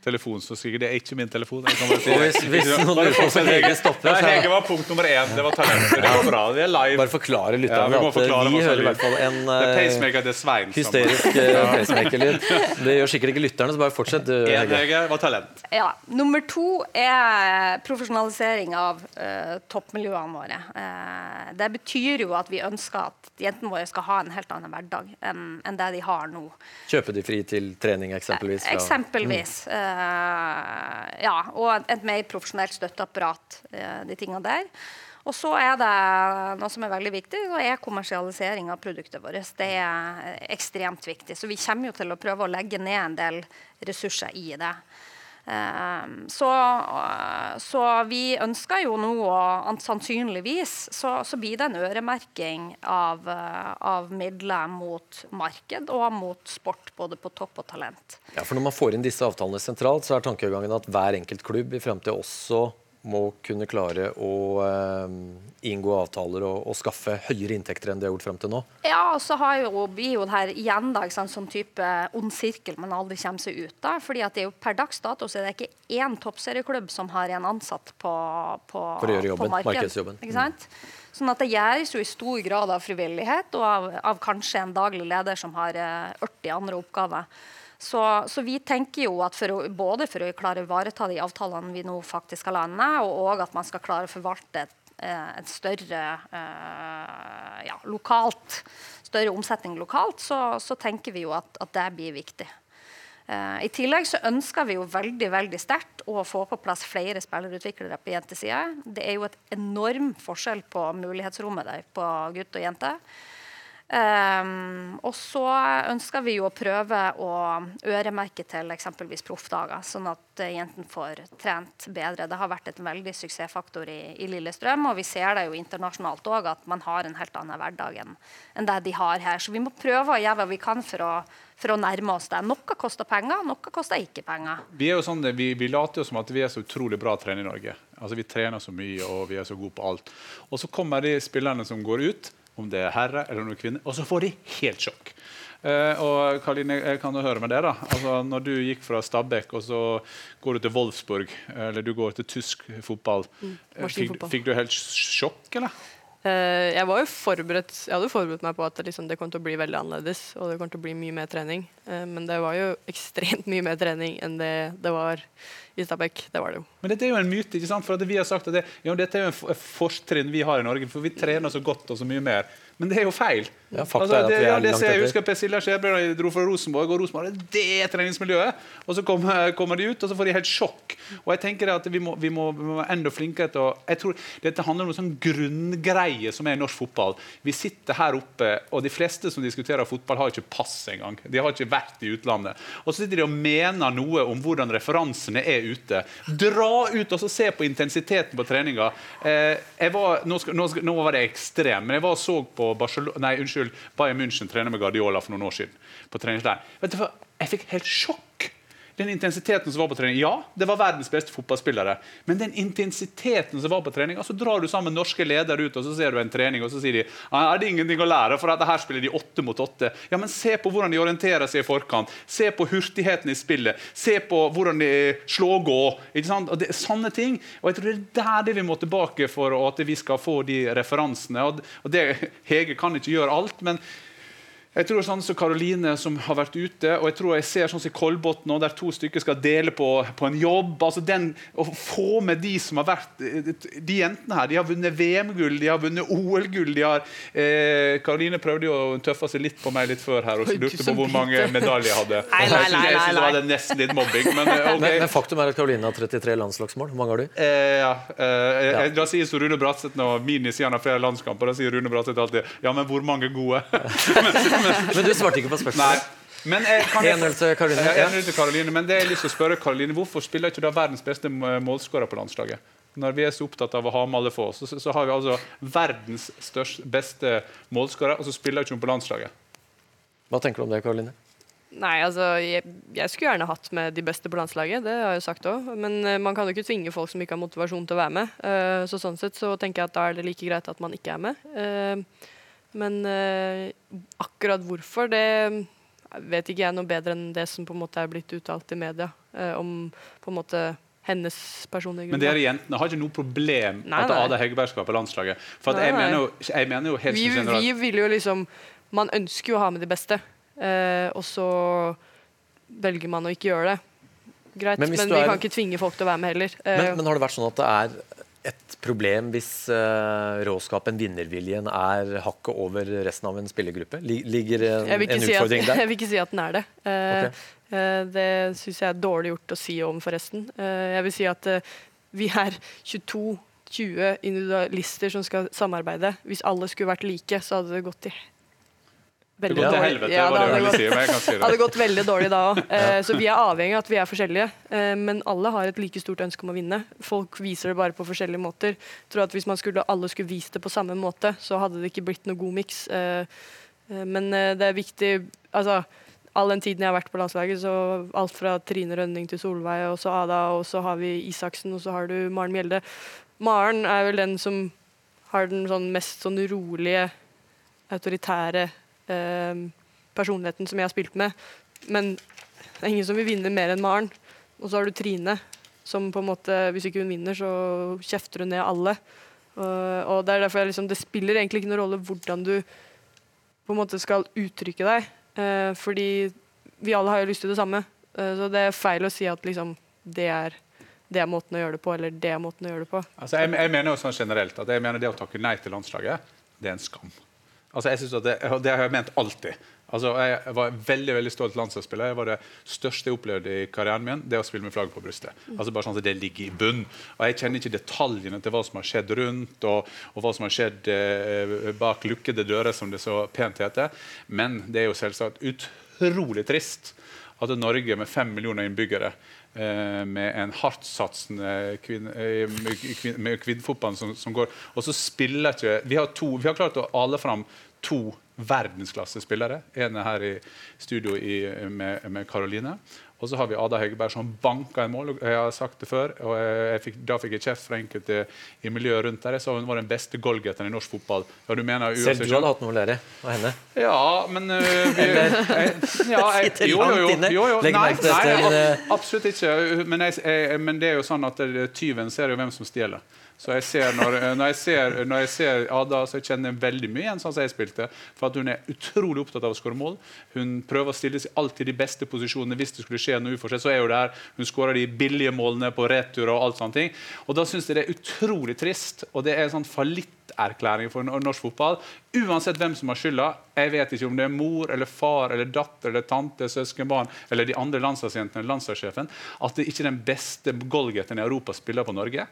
telefonsvarskriver. Det er ikke min telefon. Si. Hvis, hvis noen lurer på hvorfor Hege stopper Nei, Hege var punkt nummer én. Det var talentet. Det var bra. Vi er live. Bare forklare lytterne ja, at eh, vi hører i hvert fall en uh, hysterisk uh, pacemaker-lyd. Det gjør sikkert ikke lytterne, så bare fortsett. Én Hege var talent. Ja. Nummer to er profesjonalisering av uh, toppmiljøene våre. Uh, det betyr jo at vi ønsker at jentene våre skal ha en helt annen hverdag enn en det de har nå. Kjøpe de fri til trening, eksempelvis? Fra, eksempelvis. Mm. Eh, ja, og et mer profesjonelt støtteapparat. Eh, de tingene der. Og så er det noe som er veldig viktig, og er kommersialisering av produktet vårt. Det er ekstremt viktig. Så vi kommer jo til å prøve å legge ned en del ressurser i det. Eh, så, eh, så vi ønsker jo nå å Sannsynligvis så, så blir det en øremerking av, eh, av midler mot marked og mot sport, både på topp og talent. Ja, for Når man får inn disse avtalene sentralt, så er tankegangen at hver enkelt klubb i fremtiden også må kunne klare å eh, inngå avtaler og, og, skaffe høyere inntekter enn de har gjort frem til nå? Ja, og så har jo, blir jo det her igjen da, sant, sånn type ond sirkel man aldri kommer seg ut av. fordi at det er jo Per dags dato så er det ikke én toppserieklubb som har en ansatt på, på, For å gjøre jobben, markedsjobben. Ikke sant? Sånn at Det gjøres jo i stor grad av frivillighet og av, av kanskje en daglig leder som har 40 eh, andre oppgaver. Så, så, vi tenker jo at for å, både for å klare å ivareta de avtalene vi nå faktisk skal landet, og, og at man skal klare å forvalte et, eh, et større eh, ja, lokalt, større omsetning lokalt, så, så tenker vi jo at, at det blir viktig. Uh, I tillegg så ønsker vi jo veldig veldig sterkt å få på plass flere spillerutviklere på jentesida. Det er jo et enorm forskjell på mulighetsrommet der på gutt og jente. Um, og så ønsker vi jo å prøve å øremerke til eksempelvis proffdager, sånn at uh, jentene får trent bedre. Det har vært et veldig suksessfaktor i, i Lillestrøm, og vi ser det jo internasjonalt òg, at man har en helt annen hverdag enn, enn det de har her. Så vi må prøve å gjøre hva vi kan for å, for å nærme oss det. Noe koster penger, noe koster ikke penger. Vi er jo sånn, vi, vi later jo som at vi er så utrolig bra trent i Norge. Altså Vi trener så mye og vi er så gode på alt. Og så kommer de spillerne som går ut om det er herre eller noen kvinne, og så får de helt sjokk. Eh, og Karoline, jeg kan jo høre med det da. Altså, når du gikk fra Stabæk og så går du til Wolfsburg, eller du går til tysk fotball, mm, eh, fikk, fikk, du helt sjokk, eller? Eh, jeg var jo forberedt Jeg hadde forberedt meg på at det, liksom, det kom til å bli veldig annerledes. Og det kom til å bli mye mer trening. Eh, men det var jo ekstremt mye mer trening enn det det var i Stabæk. Det var det jo. Men dette er jo en myte. ikke sant? For vi har sagt at det, ja, dette er jo en fortrinn vi har i Norge. For vi trener så godt og så mye mer. Men det er jo feil. Ja, altså, det, ja, det ser jeg husker Pesilla Skjebred dro fra Rosenborg, og Rosenborg det er treningsmiljøet. Og så kommer, kommer, de ut, og så får de helt sjokk. Og jeg tenker at vi må, vi må, vi må være enda flinkere til å jeg tror Dette handler om en sånn grunngreie som er i norsk fotball. Vi sitter her oppe, og de fleste som diskuterer fotball, har ikke pass engang. De har ikke vært i utlandet. Og så sitter de og mener noe om hvordan referansene er ute. Dra ut og se på intensiteten på treninga. Eh, nå, nå, nå, var det ekstrem, men jeg var og så på Barcelona, nei, unnskyld, Bayern München trener med Guardiola for noen år siden. på. Vet du, Jeg fikk helt sjokk den intensiteten som var på trening. Ja, det var verdens beste fotballspillere. Men den intensiteten som var på trening altså drar du sammen norske ledere ut og så ser du en trening, og så sier de er det ingenting å lære, for at her spiller de åtte mot åtte. Ja, men Se på hvordan de orienterer seg i forkant. Se på hurtigheten i spillet. Se på hvordan de slår og går. ikke sant? Og det er Sånne ting. Og jeg tror det er der det vi må tilbake for at vi skal få de referansene. Og det, Hege kan ikke gjøre alt. men jeg tror sånn som Karoline som har vært ute, og jeg tror jeg ser sånn som Kolbotn, der to stykker skal dele på, på en jobb. altså den, Å få med de som har vært De jentene her de har vunnet VM-gull, de har vunnet OL-gull. de har, eh, Karoline prøvde jo å tøffe seg litt på meg litt før her og lurte på hvor mange medaljer jeg hadde. Nei, nei, nei, jeg synes det var nesten litt mobbing. Men, okay. men, men, faktum er at Karoline har 33 landslagsmål. Hvor mange har du? Eh, ja, eh, ja. Da sier så Rune Bratseth når Mini sier han har flere landskamper, da sier Rune Bratseth alltid ja, men hvor mange gode? men du svarte ikke på spørsmålet. Nei. Men jeg, kan, 1-0 til Karoline. Ja, 1 til Karoline. Men det jeg har lyst til å spørre Karoline, hvorfor spiller ikke da verdens beste målskårer på landslaget? Når vi er så opptatt av å ha med alle få, så, så har vi altså verdens største, beste målskårer, og så spiller ikke hun på landslaget. Hva tenker du om det, Karoline? Nei, altså, jeg, jeg, skulle gjerne hatt med de beste på landslaget. det har jeg jo sagt også. Men uh, man kan jo ikke tvinge folk som ikke har motivasjon til å være med. Uh, så sånn sett så tenker jeg at da er det like greit at man ikke er med. Men uh, akkurat hvorfor, det vet ikke jeg noe bedre enn det som på en måte er blitt uttalt i media uh, om på en måte hennes personlige Men dere jentene har ikke noe problem nei, at Ada Hegerberg skal på landslaget? For nei, jeg, mener jo, jeg, mener jo, helt vi, vi vil jo liksom Man ønsker jo å ha med de beste, uh, og så velger man å ikke gjøre det. Greit, men, men vi er... kan ikke tvinge folk til å være med heller. Men, men har det vært sånn at det er et problem hvis uh, råskapen, vinnerviljen, er hakket over resten av en spillergruppe? Ligger en, en utfordring at, der? Jeg vil ikke si at den er det. Uh, okay. uh, det syns jeg er dårlig gjort å si om, forresten. jeg vil si at vi er 22 20 individualister som skal samarbeide. Hvis alle skulle vært like, så hadde det gått i Det veldig går til dårlig. helvete, Ja, var det det jeg ville gått- si. Men jeg kan si hadde gått veldig dårlig da òg. Så vi er avhengig av at vi er forskjellige. Eh, Men alle har et like stort ønske om å vinne. Folk viser det bare på forskjellige måter. Jeg tror at Hvis man skulle, alle skulle vist det på samme måte, så hadde det ikke blitt noe god miks. Eh, eh, Men eh, det er viktig altså, All den tiden jeg har vært på landslaget, så alt fra Trine Rønning til Solveig, og så Ada, og så har vi Isaksen, og så har du Maren Mjelde. Maren er vel den som har den sånn mest sånn rolige, autoritære eh, personligheten som jeg har spilt med. Men det er ingen som vil vinne mer enn Maren. Og så har du Trine, som på en måte, hvis ikke hun vinner, så kjefter hun ned alle. Og det er derfor jeg liksom, det spiller egentlig ikke noen rolle hvordan du på en måte skal uttrykke deg. Eh, fordi vi alle har jo lyst til det samme. Eh, så det er feil å si at liksom, det, er, det er måten å gjøre det på, eller det er måten å gjøre det på. Altså, jeg, jeg mener jo sånn generelt at jeg mener det å takke nei til landslaget, det er en skam. Altså, jeg synes at det, det har jeg ment alltid. Altså, jeg var veldig veldig stolt landslagsspiller. Jeg var Det største jeg opplevde i karrieren min, det å spille med flagget på brystet. Altså bare sånn at Det ligger i bunn. Og Jeg kjenner ikke detaljene til hva som har skjedd rundt, og, og hva som har skjedd eh, bak lukkede dører, som det så pent heter. Men det er jo selvsagt utrolig trist at Norge med fem millioner innbyggere med en hardtsatsende kvinne, eh, med kvinnefotballen som, som går. Og så spiller ikke Vi har, to, vi har klart å ale fram to verdensklassespillere. En er her i studio i, med, med Karoline. Og så har vi Ada Hegerberg som banka en mål. Jeg har sagt det før, og fikk, Da fikk jeg kjeft fra enkelte i miljøet rundt der. Jeg sa hun var den beste goalgetteren i norsk fotball. Ja, du mener Selv du hadde hatt noe å lære av henne. ja, men uh, vi, jeg, ja, jeg, jo, jo, jo, jo, Nei, nei, absolutt ikke. Men, jeg, men det er jo sånn at tyven ser jo hvem som stjeler. Så jeg ser når, når, jeg ser, når jeg ser Ada, så kjenner jeg veldig mye igjen sånn som jeg spilte. For at Hun er utrolig opptatt av å skåre mål. Hun prøver å stille seg alltid i de beste posisjonene. Hvis det skulle skje noe uforsett, så er hun der. Hun skårer de billige målene på retur og alt sånne ting. Og da syns jeg det er utrolig trist. Og det er en sånn fallitterklæring for norsk fotball. Uansett hvem som har skylda. Jeg vet ikke om det er mor eller far eller datter eller tante, søskenbarn eller de andre landslagsjentene eller landslagssjefen. At det ikke er den beste golgeten i Europa spiller på Norge.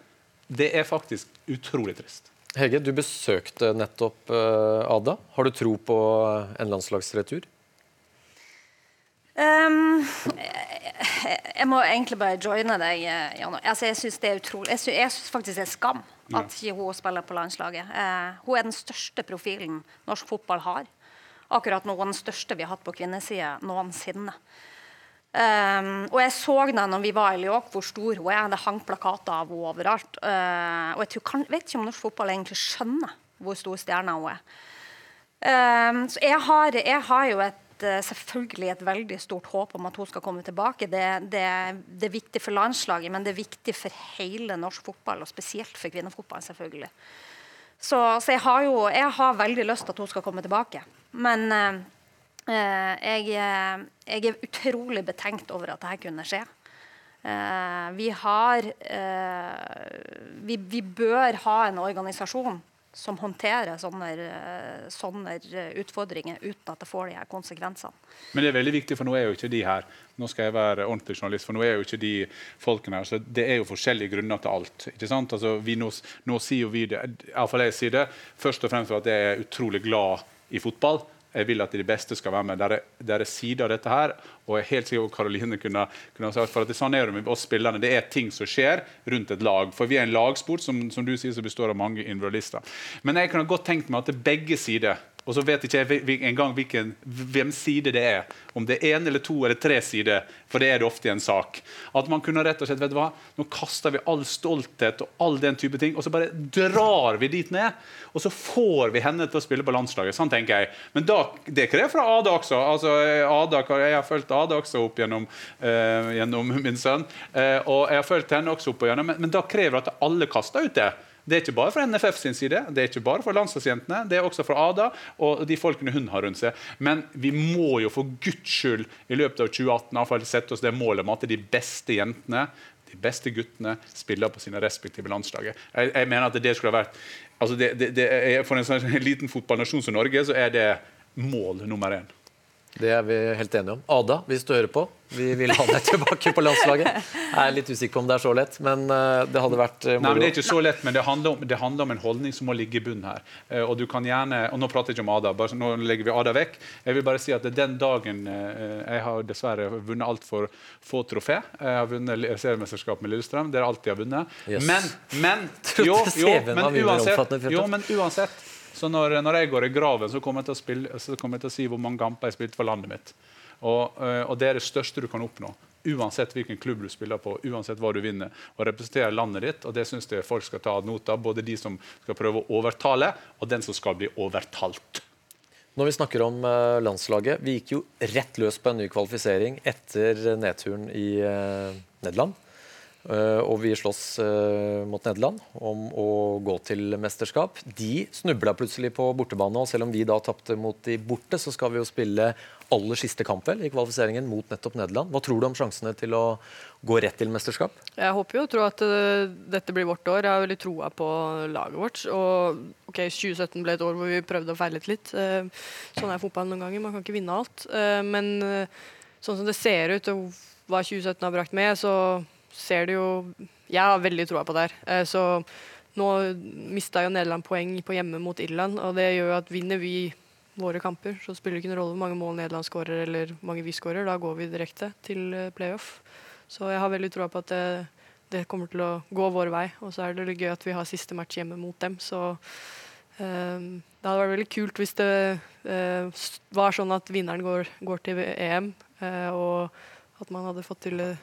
Det er faktisk utrolig trist. Hege, du besøkte nettopp eh, Ada. Har du tro på en landslagsretur? Um, jeg, jeg må egentlig bare joine deg, eh, Jan. Altså, jeg syns det er utrolig Jeg syns, faktisk det er skam at ikke hun spiller på landslaget. Uh, hun er den største profilen norsk fotball har. Akkurat nå den største vi har hatt på kvinnesida noensinne. Um, og jeg så da når vi var i Lyok, hvor stor hun er. Det hang plakater av henne overalt. Uh, og jeg tror, kan, vet ikke om norsk fotball egentlig skjønner hvor stor stjerne hun er. Um, så jeg har, jeg har jo et, eh, selvfølgelig et veldig stort håp om at hun skal komme tilbake. Det, det, det er viktig for landslaget, men det er viktig for hele norsk fotball, og spesielt for kvinnefotball, selvfølgelig. Så, så jeg har jo jeg har veldig lyst til at hun skal komme tilbake. Men eh, jeg, eh, jeg er utrolig betenkt over at dette kunne skje. Eh, vi har eh, vi, vi bør ha en organisasjon som håndterer sånne, eh, sånne utfordringer uten at det får de her konsekvensene. Men det er veldig viktig, for nå er jo ikke de her. Nå skal jeg være ordentlig journalist, for nå er jo ikke de folkene her. Så det er jo forskjellige grunner til alt. ikke sant? Altså, nå, nå sier jo vi det, iallfall jeg sier det, først og fremst for at jeg er utrolig glad i fotball. Jeg vil at de beste skal være med. Det er, er sider av dette her. Og jeg er helt sikker på Karoline kunne, kunne sagt for at det, sånn er det med oss spillerne. Det er ting som skjer rundt et lag. For vi er en lagsport som, som du sier, som består av mange individualister. Men jeg kunne godt tenkt meg at det er begge sider og så vet ikke jeg engang hvilken, hvem side det er. Om det er én eller to eller tre sider, for det er det ofte i en sak. At man kunne rett og slett, vet du hva, Nå kaster vi all stolthet og all den type ting, og så bare drar vi dit ned. Og så får vi henne til å spille på landslaget. Sånn tenker jeg. Men da, det krever fra Ada også. altså Ada, Jeg har fulgt Ada også opp gjennom, uh, gjennom min sønn. Uh, og jeg har fulgt henne også opp gjennom, men, men da krever det at alle kaster ut det. Det er ikke bare fra NFF sin side, det er ikke bare for landslagsjentene, det er også fra Ada og de folkene hun har rundt seg. Men vi må jo for guds skyld i løpet av 2018 iallfall sette oss det målet om at de beste jentene de beste guttene spiller på sine respektive landslag. Jeg, jeg mener at det skulle ha vært altså det, det, det For en sånn liten fotballnasjon som Norge så er det mål nummer én. Det er vi helt enige om. Ada, hvis du hører på, vi vil ha deg tilbake på landslaget. Jeg er litt usikker på om det er så lett, men eh, det hadde vært moro. Nei, men. Det er ikke så lett, men det handler, om, det handler om en holdning som må ligge i bunnen her. Eh, og du kan gjerne, og Nå prater jeg ikke om Ada, bare, nå legger vi Ada vekk. Jeg vil bare si at den dagen eh, Jeg har dessverre vunnet altfor få trofé. Jeg har vunnet seriemesterskap med Lillestrøm. Det er alt jeg har vunnet. Yes. Men, men, jo, jo, men uansett, jo, men uansett så når, når jeg går i graven, så kommer spille, så kommer jeg til å si hvor mange kamper jeg spilte for landet mitt. Og, eh, og det er det største du kan oppnå. Uansett hvilken klubb du spiller på, uansett hva du vinner. Og representere landet ditt, og det syns jeg folk skal ta ad nota. Både de som skal prøve å overtale, og den som skal bli overtalt. Når vi snakker om eh, landslaget, vi gikk jo rett løs på en ny kvalifisering etter nedturen i eh, Nederland. Eh, og vi slåss eh, mot Nederland om å gå til mesterskap. De snubla plutselig på bortebane, og selv om vi da tapte mot de borte, så skal vi jo spille aller siste kamp vel i kvalifiseringen mot nettopp Nederland. Hva tror du om sjansene til å gå rett til mesterskap? Jeg håper jo og tror at uh, dette blir vårt år. Jeg har veldig troa på laget vårt. Og ok, 2017 ble et år hvor vi prøvde og feilet litt. Uh, sånn er fotballen noen ganger. Man kan ikke vinne alt. Uh, men sånn som det ser ut, og hva 2017 har brakt med, så ser det jo Jeg har veldig troa på det her. Eh, så nå mista jo Nederland poeng på hjemme mot Irland, og det gjør jo at vinner vi våre kamper, så spiller det ikke noen rolle hvor mange mål Nederland skårer eller mange vi skårer. Da går vi direkte til eh, playoff. Så jeg har veldig troa på at det, det kommer til å gå vår vei. Og så er det gøy at vi har siste match hjemme mot dem. Så eh, det hadde vært veldig kult hvis det eh, var sånn at vinneren går, går til EM, eh, og at man hadde fått til det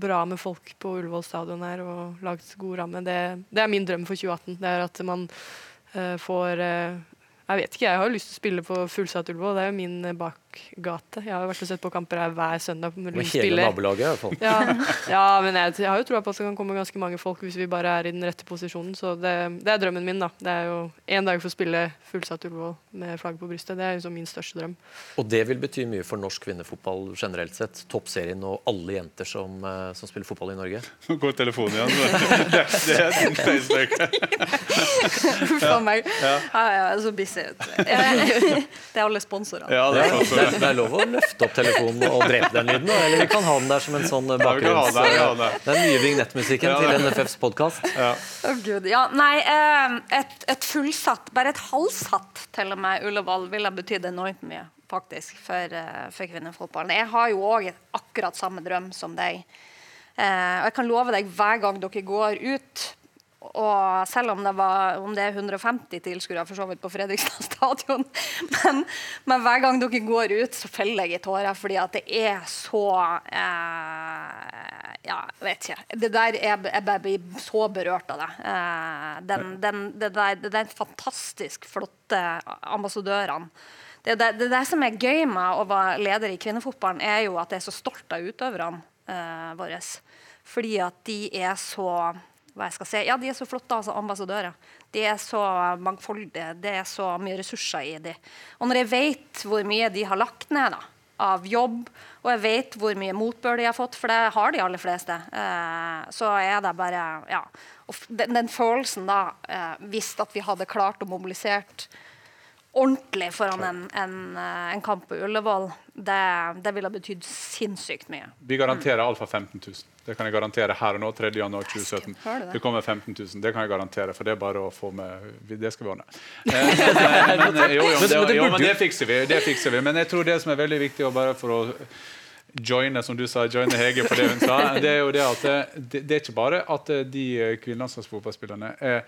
bra med folk på Ullevål stadion her og laget god ramme. Det, det er min drøm for 2018. Det er at man uh, får uh, Jeg vet ikke, jeg har lyst til å spille på fullsatt Ullevål. Det er jo min eh, bakgate. Jeg har jo vært og sett på kamper her hver søndag. med hele nabolaget, i hvert fall. Ja, ja men jeg, jeg har jo troa på at det kan komme ganske mange folk hvis vi bare er i den rette posisjonen. Så det, det er drømmen min, da. Det er jo én dag for å spille fullsatt Ullevål med flagg på brystet. Det er liksom min største drøm. Og det vil bety mye for norsk kvinnefotball generelt sett. Toppserien og alle jenter som, eh, som spiller fotball i Norge. Nå går telefonen igjen. Det, det er din Facebook. Uff a meg. Ja, ja, jeg er så busy. Det er alle sponsorene. Ja, det Det er er, det er, er lov å løfte opp telefonen og drepe den lyden, eller vi kan ha den der som en sånn bakgrunns... Ja, ha bakgrunns... den, nye vignettmusikken Ja, til NFFs podkast. Å, Gud. Ja, nei, eh, et, et fullsatt, bare et halvsatt til og med Ullevål ville betydd enormt mye faktisk for, eh, for kvinnefotballen. Jeg har jo òg akkurat samme drøm som deg. Eh, og jeg kan love deg hver gang dere går ut og selv om det, var, om det er 150 tilskuere for så vidt på Fredrikstad stadion, men, men hver gang dere går ut, så feller jeg i tårer fordi at det er så eh, Ja, vet ikke. Det der er, jeg bare blir så berørt av det. Eh, den, den, det, der, det der fantastisk flotte ambassadørene. Det, det, det som er gøy med å være leder i kvinnefotballen, er jo at jeg er så stolt av utøverne eh, våre. Fordi at de er så hva jeg skal si, ja, de er så flotte altså, ambassadører. De er så mangfoldige. Det er så mye ressurser i de. Og når jeg vet hvor mye de har lagt ned da, av jobb, og jeg vet hvor mye motbør de har fått, for det har de aller fleste, eh, så er det bare Ja. Og den, den følelsen da, eh, hvis at vi hadde klart å mobilisert ordentlig foran en, en, eh, en kamp på Ullevål, det, det ville betydd sinnssykt mye. Vi garanterer alfa 15 000. Det kan jeg garantere her og nå. 3. januar 2017. Det? Kommer 15 000. Det kan jeg garantere, for det er bare å få med Det skal vi ordne. Eh, men, men, jo, jo, men det, jo, men det fikser vi. Det fikser vi. Men jeg tror det som er veldig viktig, og bare for å joine, som du sa, joine Hege på det hun sa, det er jo det at det, det er ikke bare at de kvinnelandslagsfotballspillerne er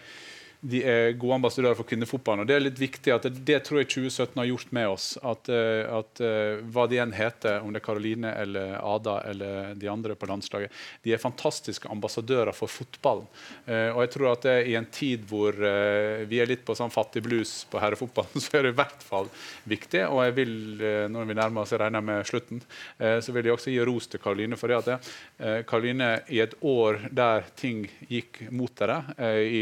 de er gode ambassadører for kvinnefotballen. og Det er litt viktig at det, det tror jeg 2017 har gjort med oss. At, eh, at eh, hva de enn heter, om det er Karoline eller Ada eller de andre på landslaget, de er fantastiske ambassadører for fotballen. Eh, og jeg tror at det, i en tid hvor vi er litt på sånn fattig blues på herrefotballen, så er det i hvert fall viktig. Og jeg vil, når vi nærmer oss jeg regner med slutten, så vil jeg også gi ros til Karoline. For det at det, Karoline i et år der ting gikk mot dere,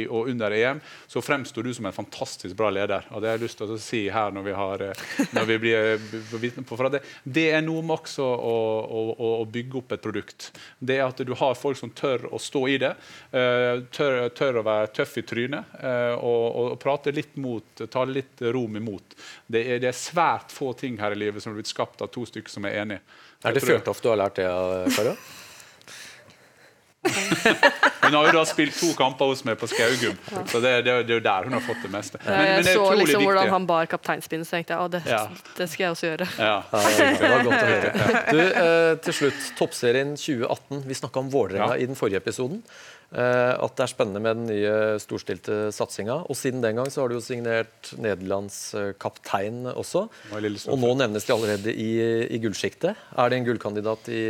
og under EM, så fremstår du som en fantastisk bra leder. Og Det har jeg lyst til å si her når vi, har, eh, når vi blir eh, vitne på. For det, det er noe med også å, å, å, bygge opp et produkt. Det at du har folk som tør å stå i det. Uh, tør, tør, å være tøff i trynet og, og, prate litt mot, ta litt rom imot. Det er, det er, svært få ting her i livet som har blitt skapt av to stykker som er enige. Er det Fjørtoft du har lært det av, Karo? hun har jo da spilt to kamper hos meg på Skaugum, så det, det, det er jo der hun har fått det meste. Men, jeg men det så liksom viktig. hvordan han bar kapteinspinnet, så tenkte jeg at det, ja. det, skal jeg også gjøre. Ja. det var godt å høre. Du, eh, til slutt, Toppserien 2018. Vi snakka om Vålerenga i den forrige episoden. Eh, at det er spennende med den nye storstilte satsinga. Og siden den gang så har du jo signert Nederlands eh, kaptein også. Og nå nevnes de allerede i, i gullsjiktet. Er det en gullkandidat i,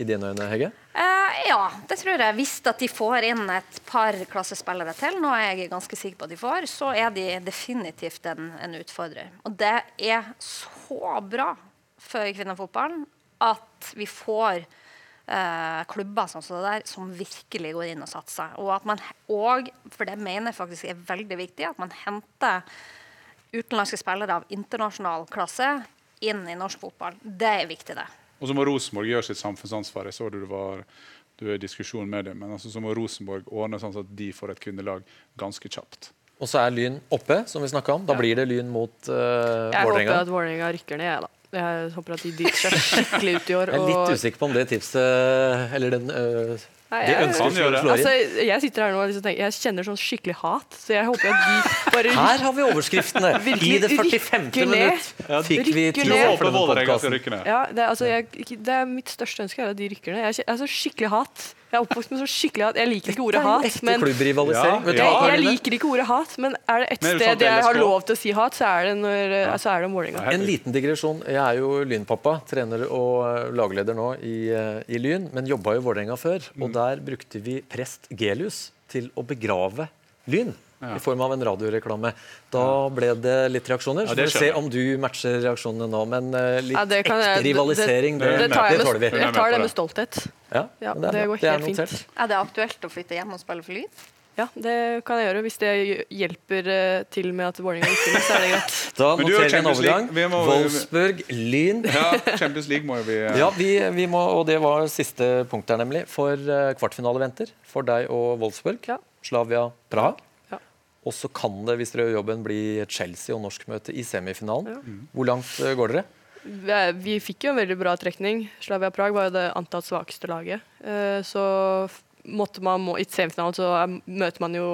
i dine øyne, Hegge? Eh, ja, det tror jeg. Hvis at de får inn et par klassespillere til, nå er jeg ganske sikker på at de får, så er de definitivt en, en utfordrer. Og det er så bra for kvinnefotballen at vi får eh, klubber sånn som det der, som virkelig går inn og satser. Og at man og, for det mener jeg faktisk er veldig viktig, at man henter utenlandske spillere av internasjonal klasse inn i norsk fotball. Det er viktig, det. Og så må Rosenborg gjøre sitt samfunnsansvar. Jeg så du det var du er i diskusjon med det, men altså, så må Rosenborg ordne sånn at de får et kundelag ganske kjapt. Og så er Lyn oppe, som vi snakka om. Da ja. blir det Lyn mot uh, Vålerenga. Jeg håper at Vålerenga rykker ned, jeg, da. Jeg håper at de driter seg skikkelig ut i år. Jeg er litt usikker på om det tipset Eller den øh, Nei, jeg, altså, jeg sitter her nå og liksom tenker, jeg kjenner sånn skikkelig hat. Så jeg håper at de bare Her har vi overskriftene! I det 45. minutt fikk vi å åpne podkasten. Ja, det, altså, det er mitt største ønske er at de rykker ned. Jeg, altså, skikkelig hat. Jeg er oppvokst med så skikkelig hat. Jeg liker ikke ordet hat. Men, ja, ja. Jeg, jeg, liker ikke ordet hat, men er det et sted jeg har lov til å si hat, så er det, når, ja. så er det Vålerenga. En liten digresjon. Jeg er jo Lynpappa, trener og eh, lagleder nå i, eh, i Lyn, men jobba i Vålerenga før. Og mm. der brukte vi prest Gelius til å begrave Lyn ja. i form av en radioreklame. Da ble det litt reaksjoner. Så ja, får vi se om du matcher reaksjonene nå. Men uh, litt ja, ekte jeg, rivalisering, det, det, det, det, tåler vi. Jeg tar det med stolthet. Ja, det, går helt fint. Er det aktuelt å flytte hjem og spille for lyd? Ja, det kan jeg gjøre. Hvis det hjelper uh, til med at Vålerenga ikke så er det greit. Da noterer vi en overgang. Må, Wolfsburg, Lyn. Ja, Champions League må vi uh... Ja, vi, vi, må, og det var siste punkt der, nemlig. For kvartfinale kvartfinaleventer for deg og Wolfsburg. Ja. Slavia Praha. Og så kan det, hvis dere gjør jobben, bli Chelsea og norskmøte i semifinalen. Ja. Hvor langt eh, går dere? Vi, vi fikk jo en veldig bra trekning. Slavia Prag var jo det antatt svakeste laget. Uh, så måtte man må, I semifinalen så er, møter man jo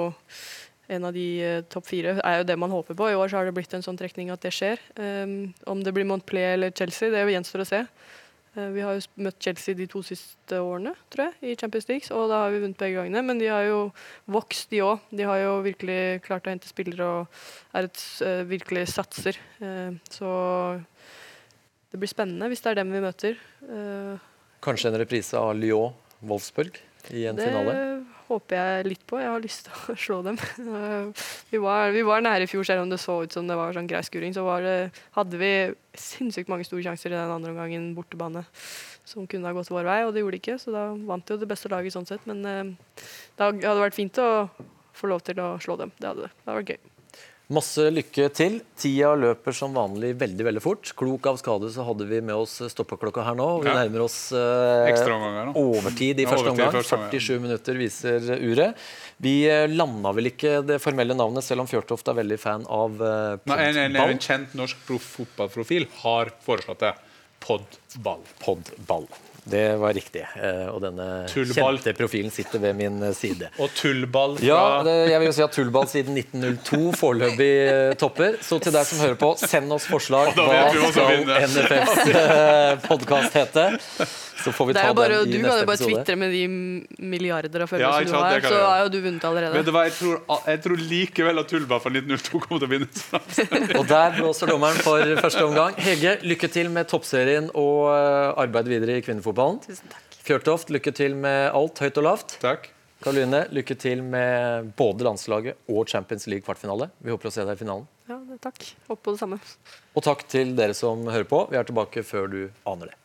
en av de uh, topp fire. er jo det man håper på. I år så har det blitt en sånn trekning at det skjer. Um, om det blir Montpellier eller Chelsea, det gjenstår å se. Eh, vi har jo møtt Chelsea de to siste årene, tror jeg, i Champions League, og da har vi vunnet begge gangene. Men de har jo vokst, de òg. De har jo virkelig klart å hente spillere og er et uh, virkelig satser. Uh, så det blir spennende hvis det er dem vi møter. Kanskje en reprise av Lyon Wolfsburg i en det finale? Håper jeg litt på. Jeg har lyst til å slå dem. vi, var, vi var nære i fjor, selv om det så ut som det var sånn grei skuring. Så det, hadde vi sinnssykt mange store sjanser i den andre omgangen bortebane som kunne ha gått vår vei, og det gjorde det ikke. Så da vant jo det beste laget sånn sett. Men eh, det hadde vært fint å få lov til å slå dem. Det hadde det. Det hadde vært gøy. Masse lykke til. Tida løper som vanlig veldig veldig fort. Klok av skade så hadde vi med oss stoppeklokka her nå. Vi ja. nærmer oss eh, overtid i første omgang. 47 minutter viser uret. Vi eh, landa vel ikke det formelle navnet, selv om Fjørtoft er veldig fan av eh, podball. En, en, en, kjent norsk fotballprofil har foreslått det. Podball. Podball. Det var riktig. Eh, og denne tullball. kjente profilen sitter ved min eh, side. Og tullball fra Ja, det, jeg vil jo si at tullball siden 1902 foreløpig eh, topper. Så til deg som hører på, send oss forslag. Hva skal NFFs podkast hete? Så får vi ta bare, den i du neste episode. Du kan jo bare tvitre med de milliarder av følgere ja, som du har, så har jo du vunnet allerede. Vet du hva, Jeg tror, jeg tror likevel at Tullball fra 1902 kommer til å vinne. og der blåser dommeren for første omgang. Hege, lykke til med toppserien og eh, arbeid videre i kvinnefotballen. Tusen takk. Fjørtoft, lykke til med alt høyt og lavt. Takk. Karoline, lykke til med både landslaget og Champions League kvartfinale. Vi håper å se deg i finalen. Ja, takk. Håper på det samme. Og takk til dere som hører på. Vi er tilbake før du aner det.